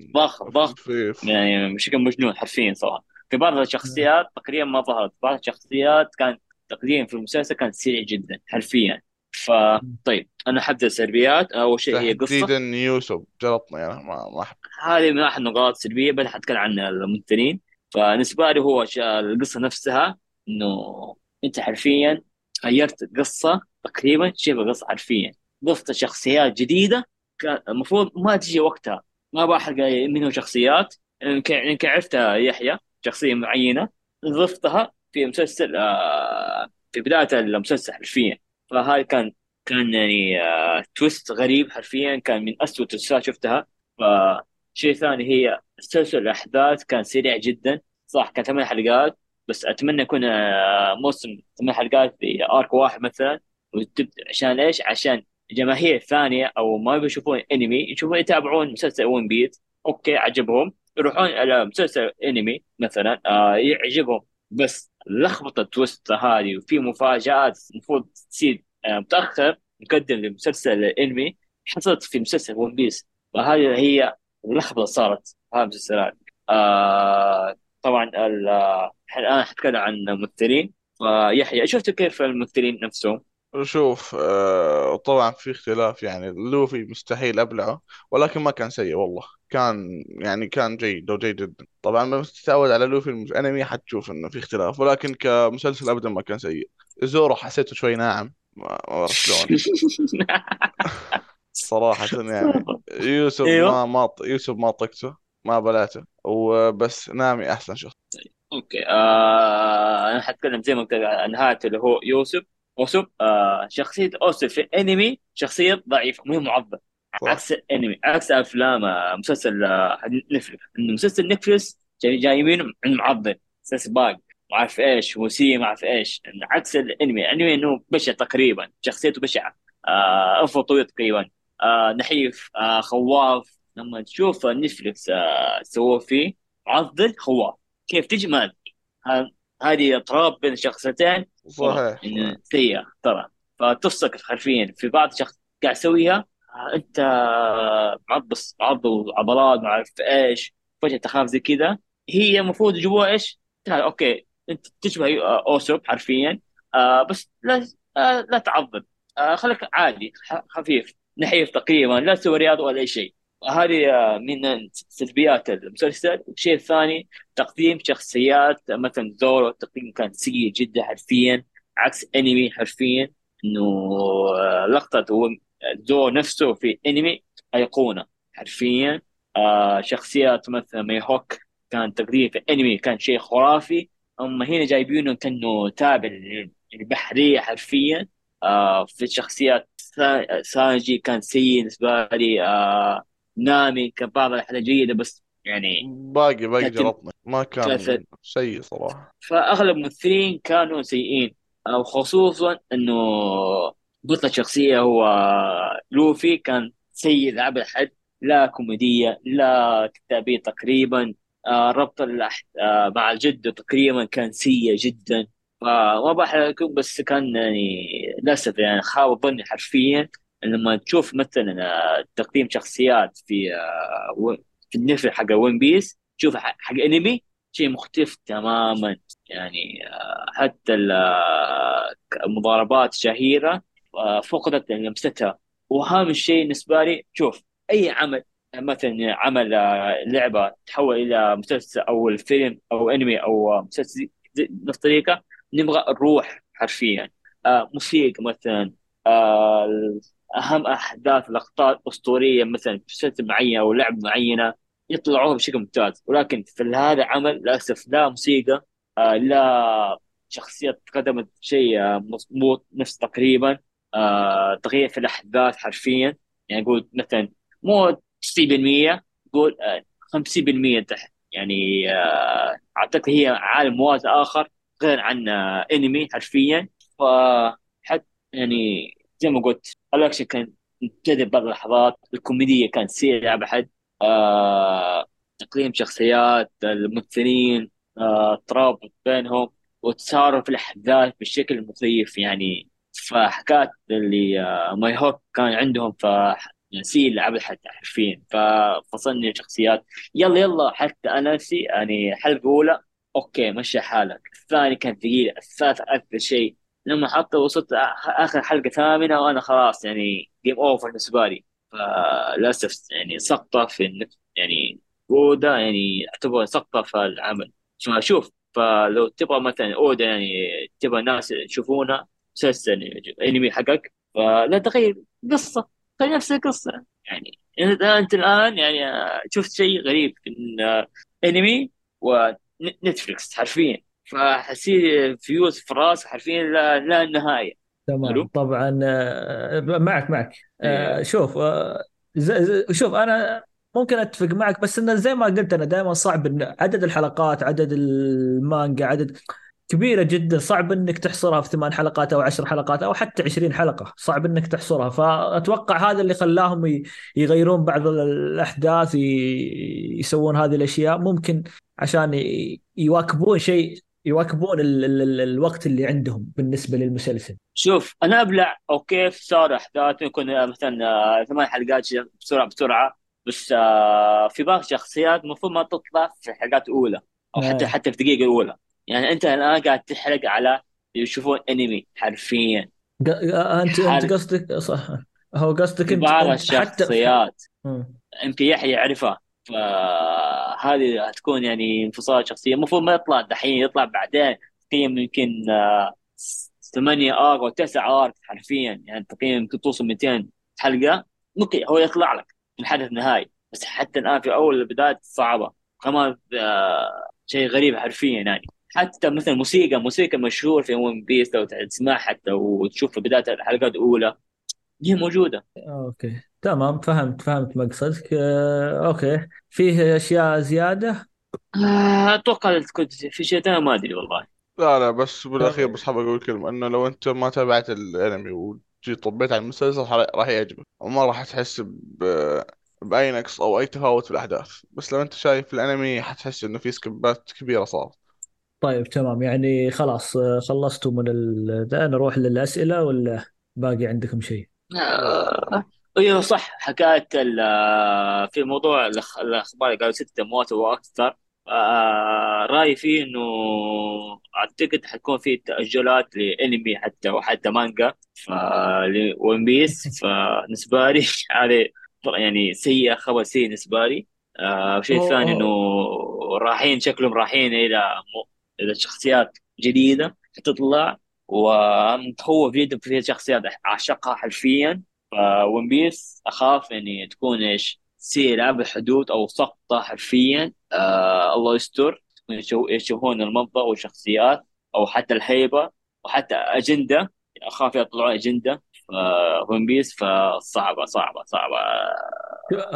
B: ضخم
C: في
B: يعني بشكل مجنون حرفيا صراحة. في بعض. الشخصيات تقريبا ما ظهرت. بعض الشخصيات كان تقديم في المسلسل كان سريع جدا حرفيا. فطيب أنا حبدا سلبيات أول شيء هي قصة.
C: تحديدا يوسف جلطني أنا ما ما احب
B: هذه من أحد النقاط السلبيه بعدين حتكلم عن الممثلين. فنسبة لي هو ش- القصة نفسها إنه أنت حرفيا غيرت القصة تقريبا شبه قصة حرفيا. ضفت شخصيات جديدة كان المفروض ما تجي وقتها. ما بحرق منهم شخصيات. يمكن عرفتها يحيى شخصية معينة ضفتها في مسلسل آه، في بداية المسلسل حرفيا. فهاي كان كان يعني آه، تويست غريب حرفيا. كان من أسوأ التويستات شفتها. فشيء ثاني هي تسلسل الأحداث كان سريع جدا. صح كان ثمان حلقات. بس أتمنى يكون آه، موسم ثمان حلقات في arc واحد مثلا. وتبدأ عشان إيش؟ عشان جماهير ثانية أو ما بيشوفون أنمي يشوفون يتابعون مسلسل One Piece okay عجبهم. يروحون على مسلسل أنمي مثلا آه يعجبهم. بس لخبطة ال twist هذه وفي مفاجآت المفروض تصير آه، متأخر مقدم لمسلسل الانمي حصلت في مسلسل ون بيس وهذه هي اللخبطه صارت في المسلسلات آه طبعا ال- الان حتكلم عن الممثلين فيحيى شفتوا كيف الممثلين نفسهم؟
C: شوف آه، طبعا في اختلاف يعني لوفي مستحيل أبلعه ولكن ما كان سيء والله. كان يعني كان جيد لو جيد جدا طبعا لما تتعود على لوفي الانمي حتشوف إنه في اختلاف ولكن كمسلسل ابدا ما كان سيء. زورو حسيته شوي ناعم ما أعرف شلون. [LAUGHS] صراحة يعني. [LAUGHS] يوسف
B: أيوه.
C: ما ما يوسف ما طقته. ما بلاته وبس نامي أحسن شخص.
B: okay. آه أنا حتكلم زي ما قلت نهايته اللي هو يوسف. اوسوب آه شخصية اوسوب في الانمي شخصية ضعيفة مو معضلة.
C: صح.
B: عكس الأنمي عكس أفلام آه مسلسل آه Netflix إنه مسلسل Netflix جاي جايبينه من معضل. أساس باق. ما أعرف إيش وسي ما أعرف إيش. عكس الأنمي. الأنمي إنه بشع تقريبا. شخصيته بشعة. آه انفه طويل تقريبا. آه نحيف آه خواف. لما تشوف نتفلكس آه سووه فيه معضل خواف كيف تجي؟ ما هذه اضطراب بين شخصيتين.
C: صحيح.
B: سيئة ترى. فتفصلك حرفيا. في بعض شخص قاعد يسويها آه، انت معضص معض وعضلات ما أعرف إيش فجاه تخاف زي كذا. هي المفروض يجيبوها إيش؟ تعال okay أنت تشبه آه، اوسوب حرفيا. آه بس لا آه لا تعضل. آه خليك عادي خفيف نحيف تقريبا. لا تسوي رياضة ولا أي شيء. هذه آه، من سلبيات المسلسل. الشيء الثاني تقديم شخصيات مثلا زورو تقديم كان سيء جدا حرفيا عكس أنمي حرفيا إنه آه، لقطة هو زورو نفسه في أنمي أيقونة حرفيا. آه شخصيات مثلا ميهوك كان تقديم في أنمي كان شيء خرافي. اما هنا جايبينه كأنه تابع للبحرية حرفيا. آه في شخصيات سا- سانجي كان سيء بالنسبة لي. آه نامي كان بعض الحلقات جيدة بس يعني
C: باقي باقي جلطني ما كان سيء صراحة.
B: فأغلب الممثلين كانوا سيئين أو خصوصا إنه بطل شخصية هو لوفي كان سيء لأبعد الحد لا كوميدية لا كتابية تقريبا آه ربط. آه مع الجد تقريبا كان سيء جدا. فما بحرق لكم بس كان يعني للأسف يعني خاب ظني حرفيا. لما تشوف مثلا آه، تقديم شخصيات في آه، في النفر حق ون بيس تشوف حق انمي شيء مختلف تماما. يعني آه، حتى ال- المضاربات الشهيرة آه، فقدت لمستها. وأهم شيء بالنسبة لي شوف أي عمل مثلا عمل لعبة تحول إلى مسلسل أو الفيلم أو أنمي أو آه، مسلسل نفس الطريقة نبغى الروح حرفيا. موسيقى مثلا أهم أحداث لقطات أسطورية مثلا في مسلسل معين أو لعبة معينة يطلعوها بشكل ممتاز. ولكن في هذا عمل للأسف لا موسيقى آه لا شخصيات قدمت شيء آه مضبوط نفس تقريبا آه تغيير في الأحداث حرفيا. يعني أقول مثلا مو 90% قول آه 50% تحت يعني آه أعتقد هي عالم موازي آخر غير عن آه أنمي حرفيا. فحتى يعني زي ما قلت الاكشن كان مبتدئ بعض اللحظات الكوميديا كانت سيئة بحد آه تقييم شخصيات الممثلين آه الترابط بينهم وتسارع في الأحداث بشكل مخيف يعني. فحكاية اللي آه Mihawk كان عندهم ف نسي لعب حتى حرفيا ففصلني الشخصيات يلا يلا حتى أنا نفسي يعني الحلقة الأولى okay مشي حالك. الثاني كان ثقيل الثالث أكثر شيء. لما حتى وصلت آخر حلقة ثامنة وأنا خلاص يعني game over بالنسبة لي. فللأسف يعني سقطة في يعني أودا يعني اعتبر سقطة في العمل. فشوف فلو تبغى مثلا أودا يعني تبغى ناس يشوفونها مسلسل انمي حقك. فلا تغير قصة خلي نفس القصة. يعني انت الآن يعني شفت شيء غريب ان انمي و Netflix حرفيا. فحسيت فيوز في راسك حرفيا لا, لا نهاية.
A: تمام
B: حلو؟
A: طبعا آه، معك معك. آه،
B: إيه.
A: شوف آه، شوف أنا ممكن أتفق معك بس إنه زي ما قلت أنا دائما صعب إن عدد الحلقات عدد المانجا عدد كبيرة جدا صعب إنك تحصرها في ثمان حلقات أو عشر حلقات أو حتى عشرين حلقة صعب إنك تحصرها. فأتوقع هذا اللي خلاهم يغيرون بعض الأحداث يسوون هذه الأشياء. ممكن عشان يواكبون شيء يواكبون ال ال ال الوقت اللي عندهم بالنسبة للمسلسل.
B: شوف أنا أبلع أوكي في صار احداث يكون مثلا آه، ثمان حلقات بسرعة بسرعة بس آه، في بعض الشخصيات المفروض ما تطلع في الحلقات الاولى أو حتى
A: آه.
B: حتى في الدقيقه الأولى. يعني أنت الآن قاعد تحرق على يشوفون انمي حرفيا.
A: آه، انت أنت قصدك صح. هو قصدك انت
B: بعض الشخصيات. يمكن يحيى يعرفها. فهذه هتكون يعني انفصال شخصية. المفروض ما يطلع دحين يطلع بعدين. تقييم يمكن آه، ثمانية ارك أو تسعة ارك حرفيا. يعني تقييم يمكن توصل 200 حلقة. ممكن هو يطلع لك في الحدث النهائي بس حتى الآن في أول البدايات صعبة. كمان آه، شيء غريب حرفيا يعني. حتى مثلا موسيقى موسيقى مشهور في One Piece لو تسمعها حتى وتشوف في بداية الحلقات الأولى هي موجودة.
A: okay. تمام فهمت فهمت مقصدك. آه، okay. فيه أشياء زيادة؟
B: آه، أتوقع كنت في شيء ثاني ما أدري والله.
C: لا لا بس بالأخير بس حاب أقول كلمة إنه لو أنت ما تابعت الأنمي وجيت طبيت على المسلسل ح- راح يعجبك. وما راح تحس ب... باي نقص أو أي تفاوت في الأحداث. بس لو أنت شايف الأنمي حتحس إنه في سكبات كبيرة صارت.
A: طيب تمام. يعني خلاص آه، خلصتوا من ال... ده نروح للأسئلة ولا باقي عندكم شيء؟
B: آه، أيوه صح. حكاية آه، في موضوع الأخ- الأخبار قالوا ست أموات وأكثر آه، رأيي فيه إنه أعتقد حتكون في تأجلات لأنمي حتى وحتى مانجا. ف ون بيس فنسبه لي [LAUGHS] هذه يعني سيئة خبر سيء بالنسبة لي. آه، الشيء الثاني
A: إنه.
B: رايحين شكلهم رايحين إلى م- إلى شخصيات جديدة حتطلع. ومتخوف جدا في شخصيات أعشقها حرفيا. فون بيس أخاف يعني تكون إيش تصير لعبة حدود أو سقطة حرفيا. آه الله يستر. يشو- يشوفون المنظر والشخصيات أو حتى الهيبة وحتى أجندة. أخاف يطلعوا أجندة One Piece فصعبة صعبة صعبة.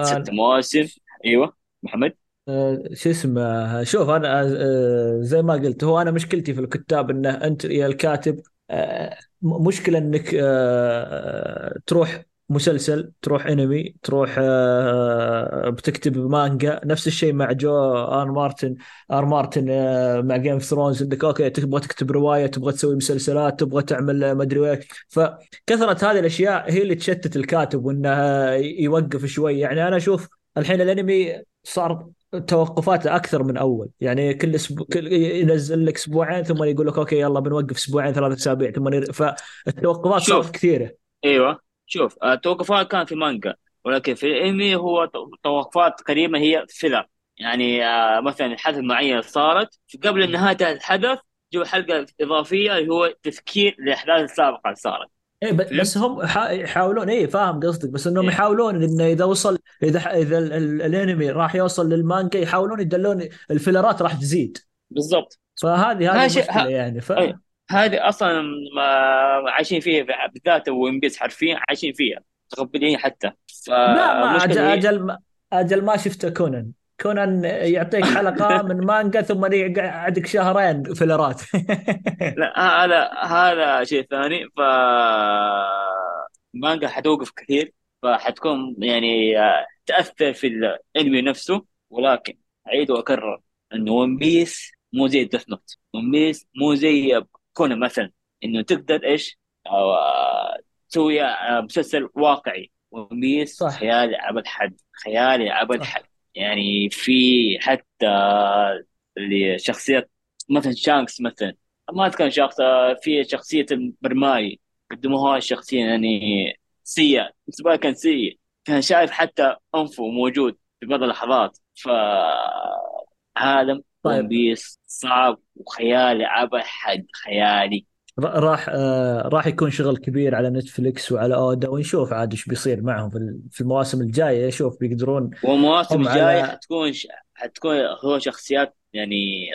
B: ست
A: آه،
B: مواسم. أيوه محمد؟
A: آه، شو اسمه شوف أنا آه، زي ما قلت هو أنا مشكلتي في الكتاب إنه أنت يا الكاتب مشكلة إنك آه، تروح مسلسل تروح أنمي تروح آه، بتكتب مانجا. نفس الشيء مع George R Martin R Martin آه، مع Game of Thrones انك okay تبغى تكتب رواية تبغى تسوي مسلسلات تبغى تعمل آه، ما أدري ويش فكثرة هذه الأشياء هي اللي تشتت الكاتب وإنه يوقف شوي. يعني أنا أشوف الحين الأنمي صار توقفاته أكثر من أول. يعني كل أسبوع كل ينزل لك أسبوعين ثم يقول لك okay يلا بنوقف أسبوعين ثلاث أسابيع. ثم نر... فالتوقفات
B: شوف.
A: صارت كثيرة.
B: أيوه. شوف آه، التوقفات كان في مانجا ولكن في الانمي هو تو- توقفات قريبه هي filler يعني آه، مثلا حدث معين صارت قبل نهايه الحدث جو حلقة إضافية اللي هو تذكير الأحداث السابقة اللي صارت.
A: اي ب-
B: فهمت؟
A: بس هم حا- يحاولون اي فاهم قصدك بس إنهم
B: إيه.
A: يحاولون انه إذا وصل إذا إذا ال- ال- الأنمي راح يوصل للمانجا يحاولون يدلون الفيلرات راح تزيد
B: بالضبط
A: فهذه هذه
B: هذا شيء-
A: المشكلة
B: ه-
A: يعني ف...
B: أي. هذه أصلا ما عايشين فيها بالذات One Piece حرفيا عايشين فيها متقبلين حتى
A: لا ما
B: أجل
A: أجل ما أجل ما شفت كونان كونان يعطيك حلقة [LAUGHS] من مانجا ثم يقعدك شهرين فيلرات [LAUGHS]
B: لا هذا هذا شيء ثاني. ف المانجا حتوقف كثير فحتكون يعني آه، تأثر في الأنمي نفسه ولكن أعيد وأكرر إنه One Piece مو زي Death Note One Piece مو زي كونان مثلا إنه تقدر إيش؟ آه، تسوي آه، مسلسل واقعي. One Piece
A: صح.
B: خيالي أبد حد خيالي
A: صح.
B: حد. يعني في حتى اللي شخصية مثلا شانكس مثلا ما كان شخص في شخصية المرماي قدموها شخصية يعني سيئة بالنسبة لي كان سيء كان شايف حتى أنفه موجود في بعض اللحظات ف عالم
A: طيب.
B: بيس صعب وخيالي أبد حد خيالي
A: راح آه، راح يكون شغل كبير على نتفليكس وعلى اودا ونشوف عاد إيش بيصير معهم في ال- في المواسم الجاية. شوف بيقدرون
B: والمواسم
A: على-
B: حتكون ش... حتكون هو شخصيات يعني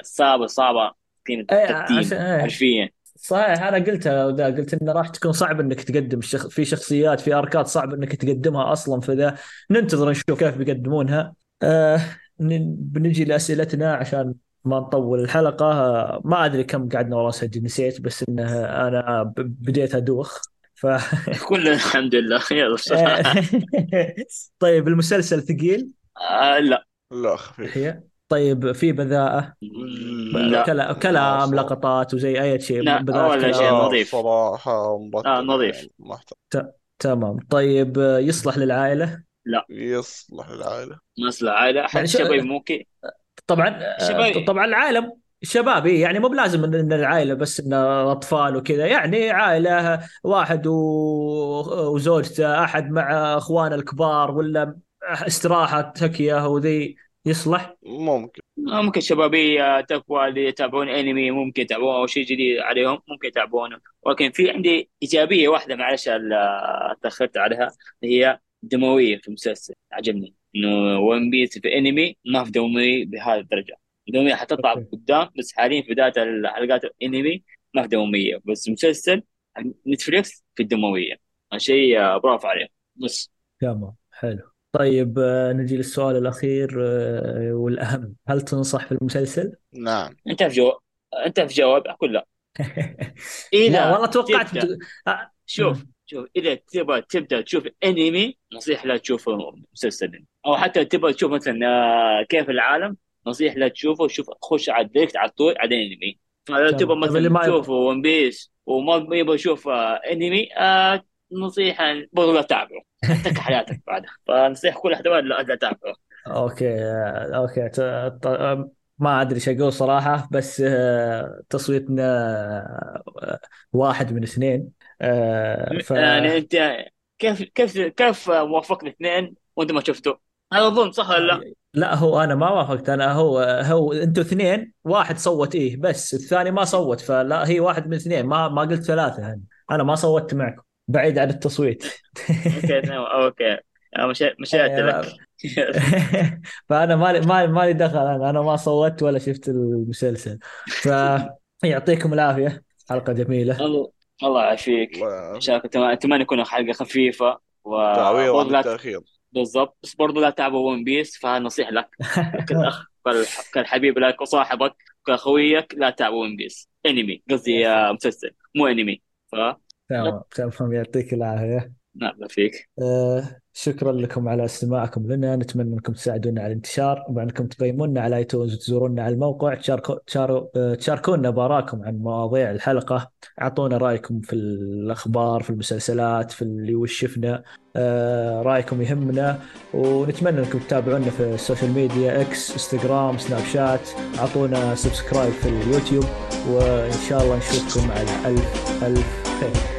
B: صعبة قيمة
A: إيه،
B: التقديم
A: عشان- إيه.
B: حرفيا.
A: صحيح أنا قلتها قلت إنه راح تكون صعب إنك تقدم الشخ... في شخصيات في أركات صعب إنك تقدمها أصلا في ذا ننتظر نشوف كيف بيقدمونها. آه بنجي لأسئلتنا عشان ما نطول الحلقة. آه ما أدري كم قعدنا والله سجل نسيت بس إنه أنا ب- بديت أدوخ. ف [LAUGHS]
B: كل الحمد لله. [LAUGHS] يلا. [LAUGHS]
A: طيب المسلسل ثقيل؟
B: آه لا.
C: لا خفيف.
A: هي؟ طيب في بذاءة؟
B: لا.
A: كلا- كلام. لقطات وزي أي شيء
B: لا،
A: بذاءة
B: ولا. شيء
C: لا،
B: نظيف.
C: صراحة
B: آه، نظيف.
C: محترم
A: تمام. طيب يصلح للعائلة؟
C: يصلح للعائلة.
B: ناس العائلة حتى
A: يعني شو-
B: شباب ممكن
A: طبعا
B: شباب.
A: طبعا العالم شباب إيه يعني مو بلازم ان إن العائلة بس إن أطفال وكذا. يعني عائلة واحد و... وزوجته أحد مع أخوانه الكبار ولا استراحة تكية وذي يصلح؟
C: ممكن.
B: آه، ممكن شبابية تكوى اللي يتابعون أنمي ممكن يتابعون أو شيء جديد عليهم ممكن يتابعونه. ولكن في عندي إيجابية واحدة معلش ال- تأخرت عليها هي دموية في المسلسل عجبني. إنه ون بيس في انمي ما في دمويه بهذه الدرجة. الدمويه حتطلع. قدام بس حاليا في بداية الحلقات الانمي ما في دمويه بس مسلسل نتفليكس في الدمويه شيء برافو عليه بس.
A: تمام حلو. طيب آه، نجي للسؤال الأخير آه، والأهم. هل تنصح في المسلسل؟
C: نعم.
B: أنت في جواب أنت في جواب أقول لا. [LAUGHS] اذا
A: لا والله توقعت. آه،
B: شوف شوف إذا تبغى تبدأ تشوف أنمي نصيحه لا تشوف مسلسل. أو حتى تبغى تشوف مثلا آه، كيف العالم نصيحه لا تشوفه شوف خش على ال direct على طول على أنمي. فلو. تبغى مثلا تشوف One Piece وما يبغى يشوف آه، أنمي آه نصيحة برضه لا تتابعه تكره حياتك بعدها. فنصيحه كل احتمال لا تتابعه
A: okay آه، okay. ما أدري إيش أقول صراحة بس تصويتنا واحد من اثنين. آه، ف...
B: يعني انت كيف كيف كيف موافقني اثنين وانت ما شفته؟ هذا اظن صح ولا لا؟
A: لا هو أنا ما وافقت أنا هو هو أنتوا اثنين واحد صوت إيه بس الثاني ما صوت فلا هي واحد من اثنين ما ما قلت ثلاثة يعني. أنا ما صوتت معكم بعيد عن التصويت
B: okay okay [LAUGHS] مشيت مشيت لك [LAUGHS]
A: فأنا مالي مالي مالي دخل أنا أنا ما صوتت ولا شفت المسلسل فيعطيكم [LAUGHS] العافية حلقة جميلة
B: الله يعافيك.
C: الله-
B: شاك اتمنى تكون حلقه خفيفة
C: تعويض عن
B: لا
C: التأخير.
B: بالضبط. بس برضه لا تتابعوا One Piece فنصيحة لك. [LAUGHS] كالاخ كالح- كالحبيب لك وصاحبك كأخويك لا تتابعوا One Piece انمي قصدي آه، مسلسل مو انمي ف
A: تمام تمام يعطيك العافية.
B: نعم فيك.
A: آه، شكرا لكم على استماعكم لنا. نتمنى أنكم تساعدونا على الانتشار وانكم تقيمونا على iTunes وتزورونا على الموقع. تشاركو تشارو آه، تشاركونا بارائكم عن مواضيع الحلقة. أعطونا رأيكم في الأخبار في المسلسلات في اللي وش شفنا آه، رأيكم يهمنا. ونتمنى أنكم تتابعونا في ال social media X Instagram Snapchat أعطونا subscribe في اليوتيوب. وإن شاء الله نشوفكم على ألف ألف خير.